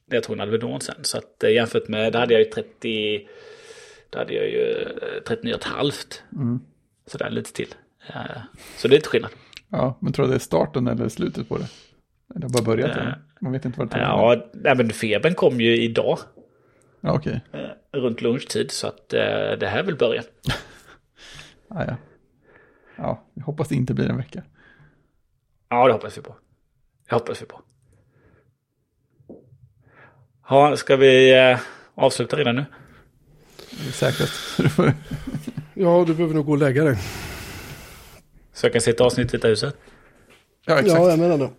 när jag tog en Alvedon sen. Så att eh, jämfört med, där hade jag ju 30, där hade jag ju eh, 39,5. Mm. Så där lite till. Eh, Så det är lite skillnad. Ja, men tror du det är starten eller slutet på det? Eller bara börjat? Eh, eller? Man vet inte vad det tar. Ja, nej, men febern kom ju idag. Ja, okej. eh, Runt lunchtid. Så att eh, det här är väl början. [laughs] Ja, ja. Ja, jag hoppas det inte blir en vecka. Ja, det hoppas vi på. Det hoppas vi på. Ja, ska vi eh, avsluta redan nu? Det är säkrast. [laughs] Ja, du behöver nog gå och lägga dig. Så jag kan ett avsnitt i Vita huset. ja, exakt. Ja, jag menar det.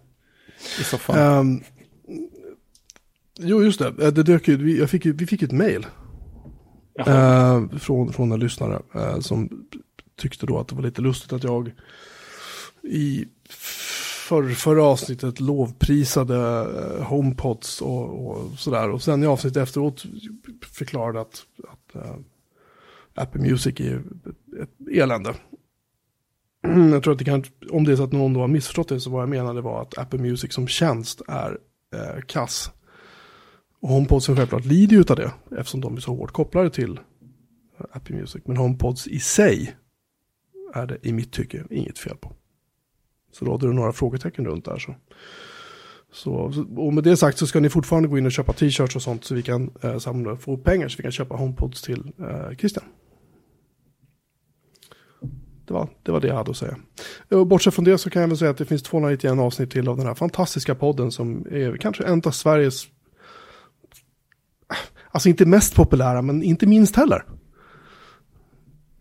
I soffan. Ehm, jo, just det. Eh, det dök ju, vi, jag fick, vi fick ett mejl Jaha. eh, från, från en lyssnare eh, som tyckte då att det var lite lustigt att jag i för, förra avsnittet lovprisade eh, HomePods och, och sådär. Och sen i avsnittet efteråt förklarade att, att äh, Apple Music är ett elände. [clears throat] Jag tror att det kan, om det är så att någon då har missförstått det så vad jag menade var att Apple Music som tjänst är äh, kass. Och HomePodsen självklart lider ju av det eftersom de är så hårt kopplade till Apple Music. Men HomePods i sig är det i mitt tycke inget fel på. Så råder det några frågetecken runt där. Så. Så, och med det sagt så ska ni fortfarande gå in och köpa t-shirts och sånt så vi kan eh, samla, få pengar så vi kan köpa HomePods till eh, Christian. Det var, det var det jag hade att säga. Och bortsett från det så kan jag väl säga att det finns 291 avsnitt till av den här fantastiska podden som är kanske en av Sveriges, alltså inte mest populära men inte minst heller.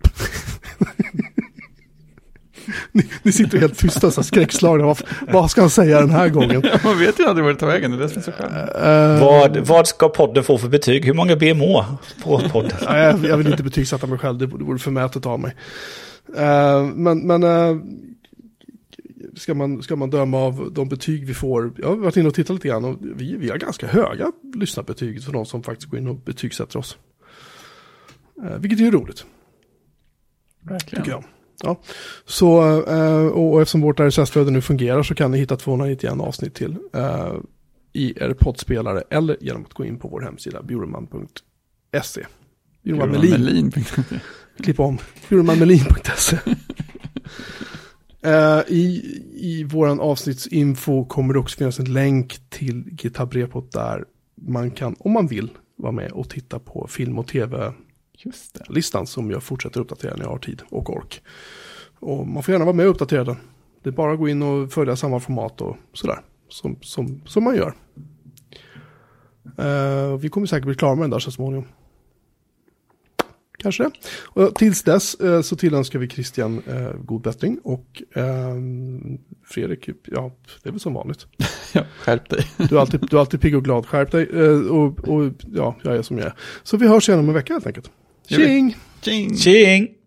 [laughs] ni, ni sitter helt tysta så skräckslagna, vad, vad ska han säga den här gången? [laughs] Man vet ju aldrig vart det tar vägen, det är det som är så skönt. Eh, Vad, vad ska podden få för betyg? Hur många BMO på [laughs] podden? Jag, jag vill inte betygsätta mig själv, det vore förmätet av mig. Eh, men men eh, ska, man, ska man döma av de betyg vi får, jag har varit inne och tittat lite grann och vi, vi har ganska höga lyssnarbetyg för de som faktiskt går in och betygsätter oss. Eh, vilket är ju roligt, Verkligen. tycker jag. Ja. Så, eh, och, och eftersom vårt RSS-flöde nu fungerar så kan ni hitta 291 avsnitt till eh, i er poddspelare eller genom att gå in på vår hemsida bjurman.se. Bjurman Melin. Klipp om. Bjurmanmelin.se uh, I i vår avsnittsinfo kommer det också finnas en länk till GitHub Repot där man kan, om man vill, vara med och titta på film och tv-listan Just det. som jag fortsätter uppdatera när jag har tid och ork. Och man får gärna vara med och uppdatera den. Det är bara att gå in och följa samma format och sådär. Som, som, som man gör. Eh, vi kommer säkert bli klara med den där så småningom. Kanske det. Och tills dess eh, så tillönskar vi Christian eh, god bättring och eh, Fredrik, ja, det är väl som vanligt. [laughs] Ja, skärp dig. Du är alltid, du är alltid pigg och glad, skärp dig. Och, och ja, jag är som jag är. Så vi hörs igen om en vecka helt enkelt. Tjing! Tjing! Tjing!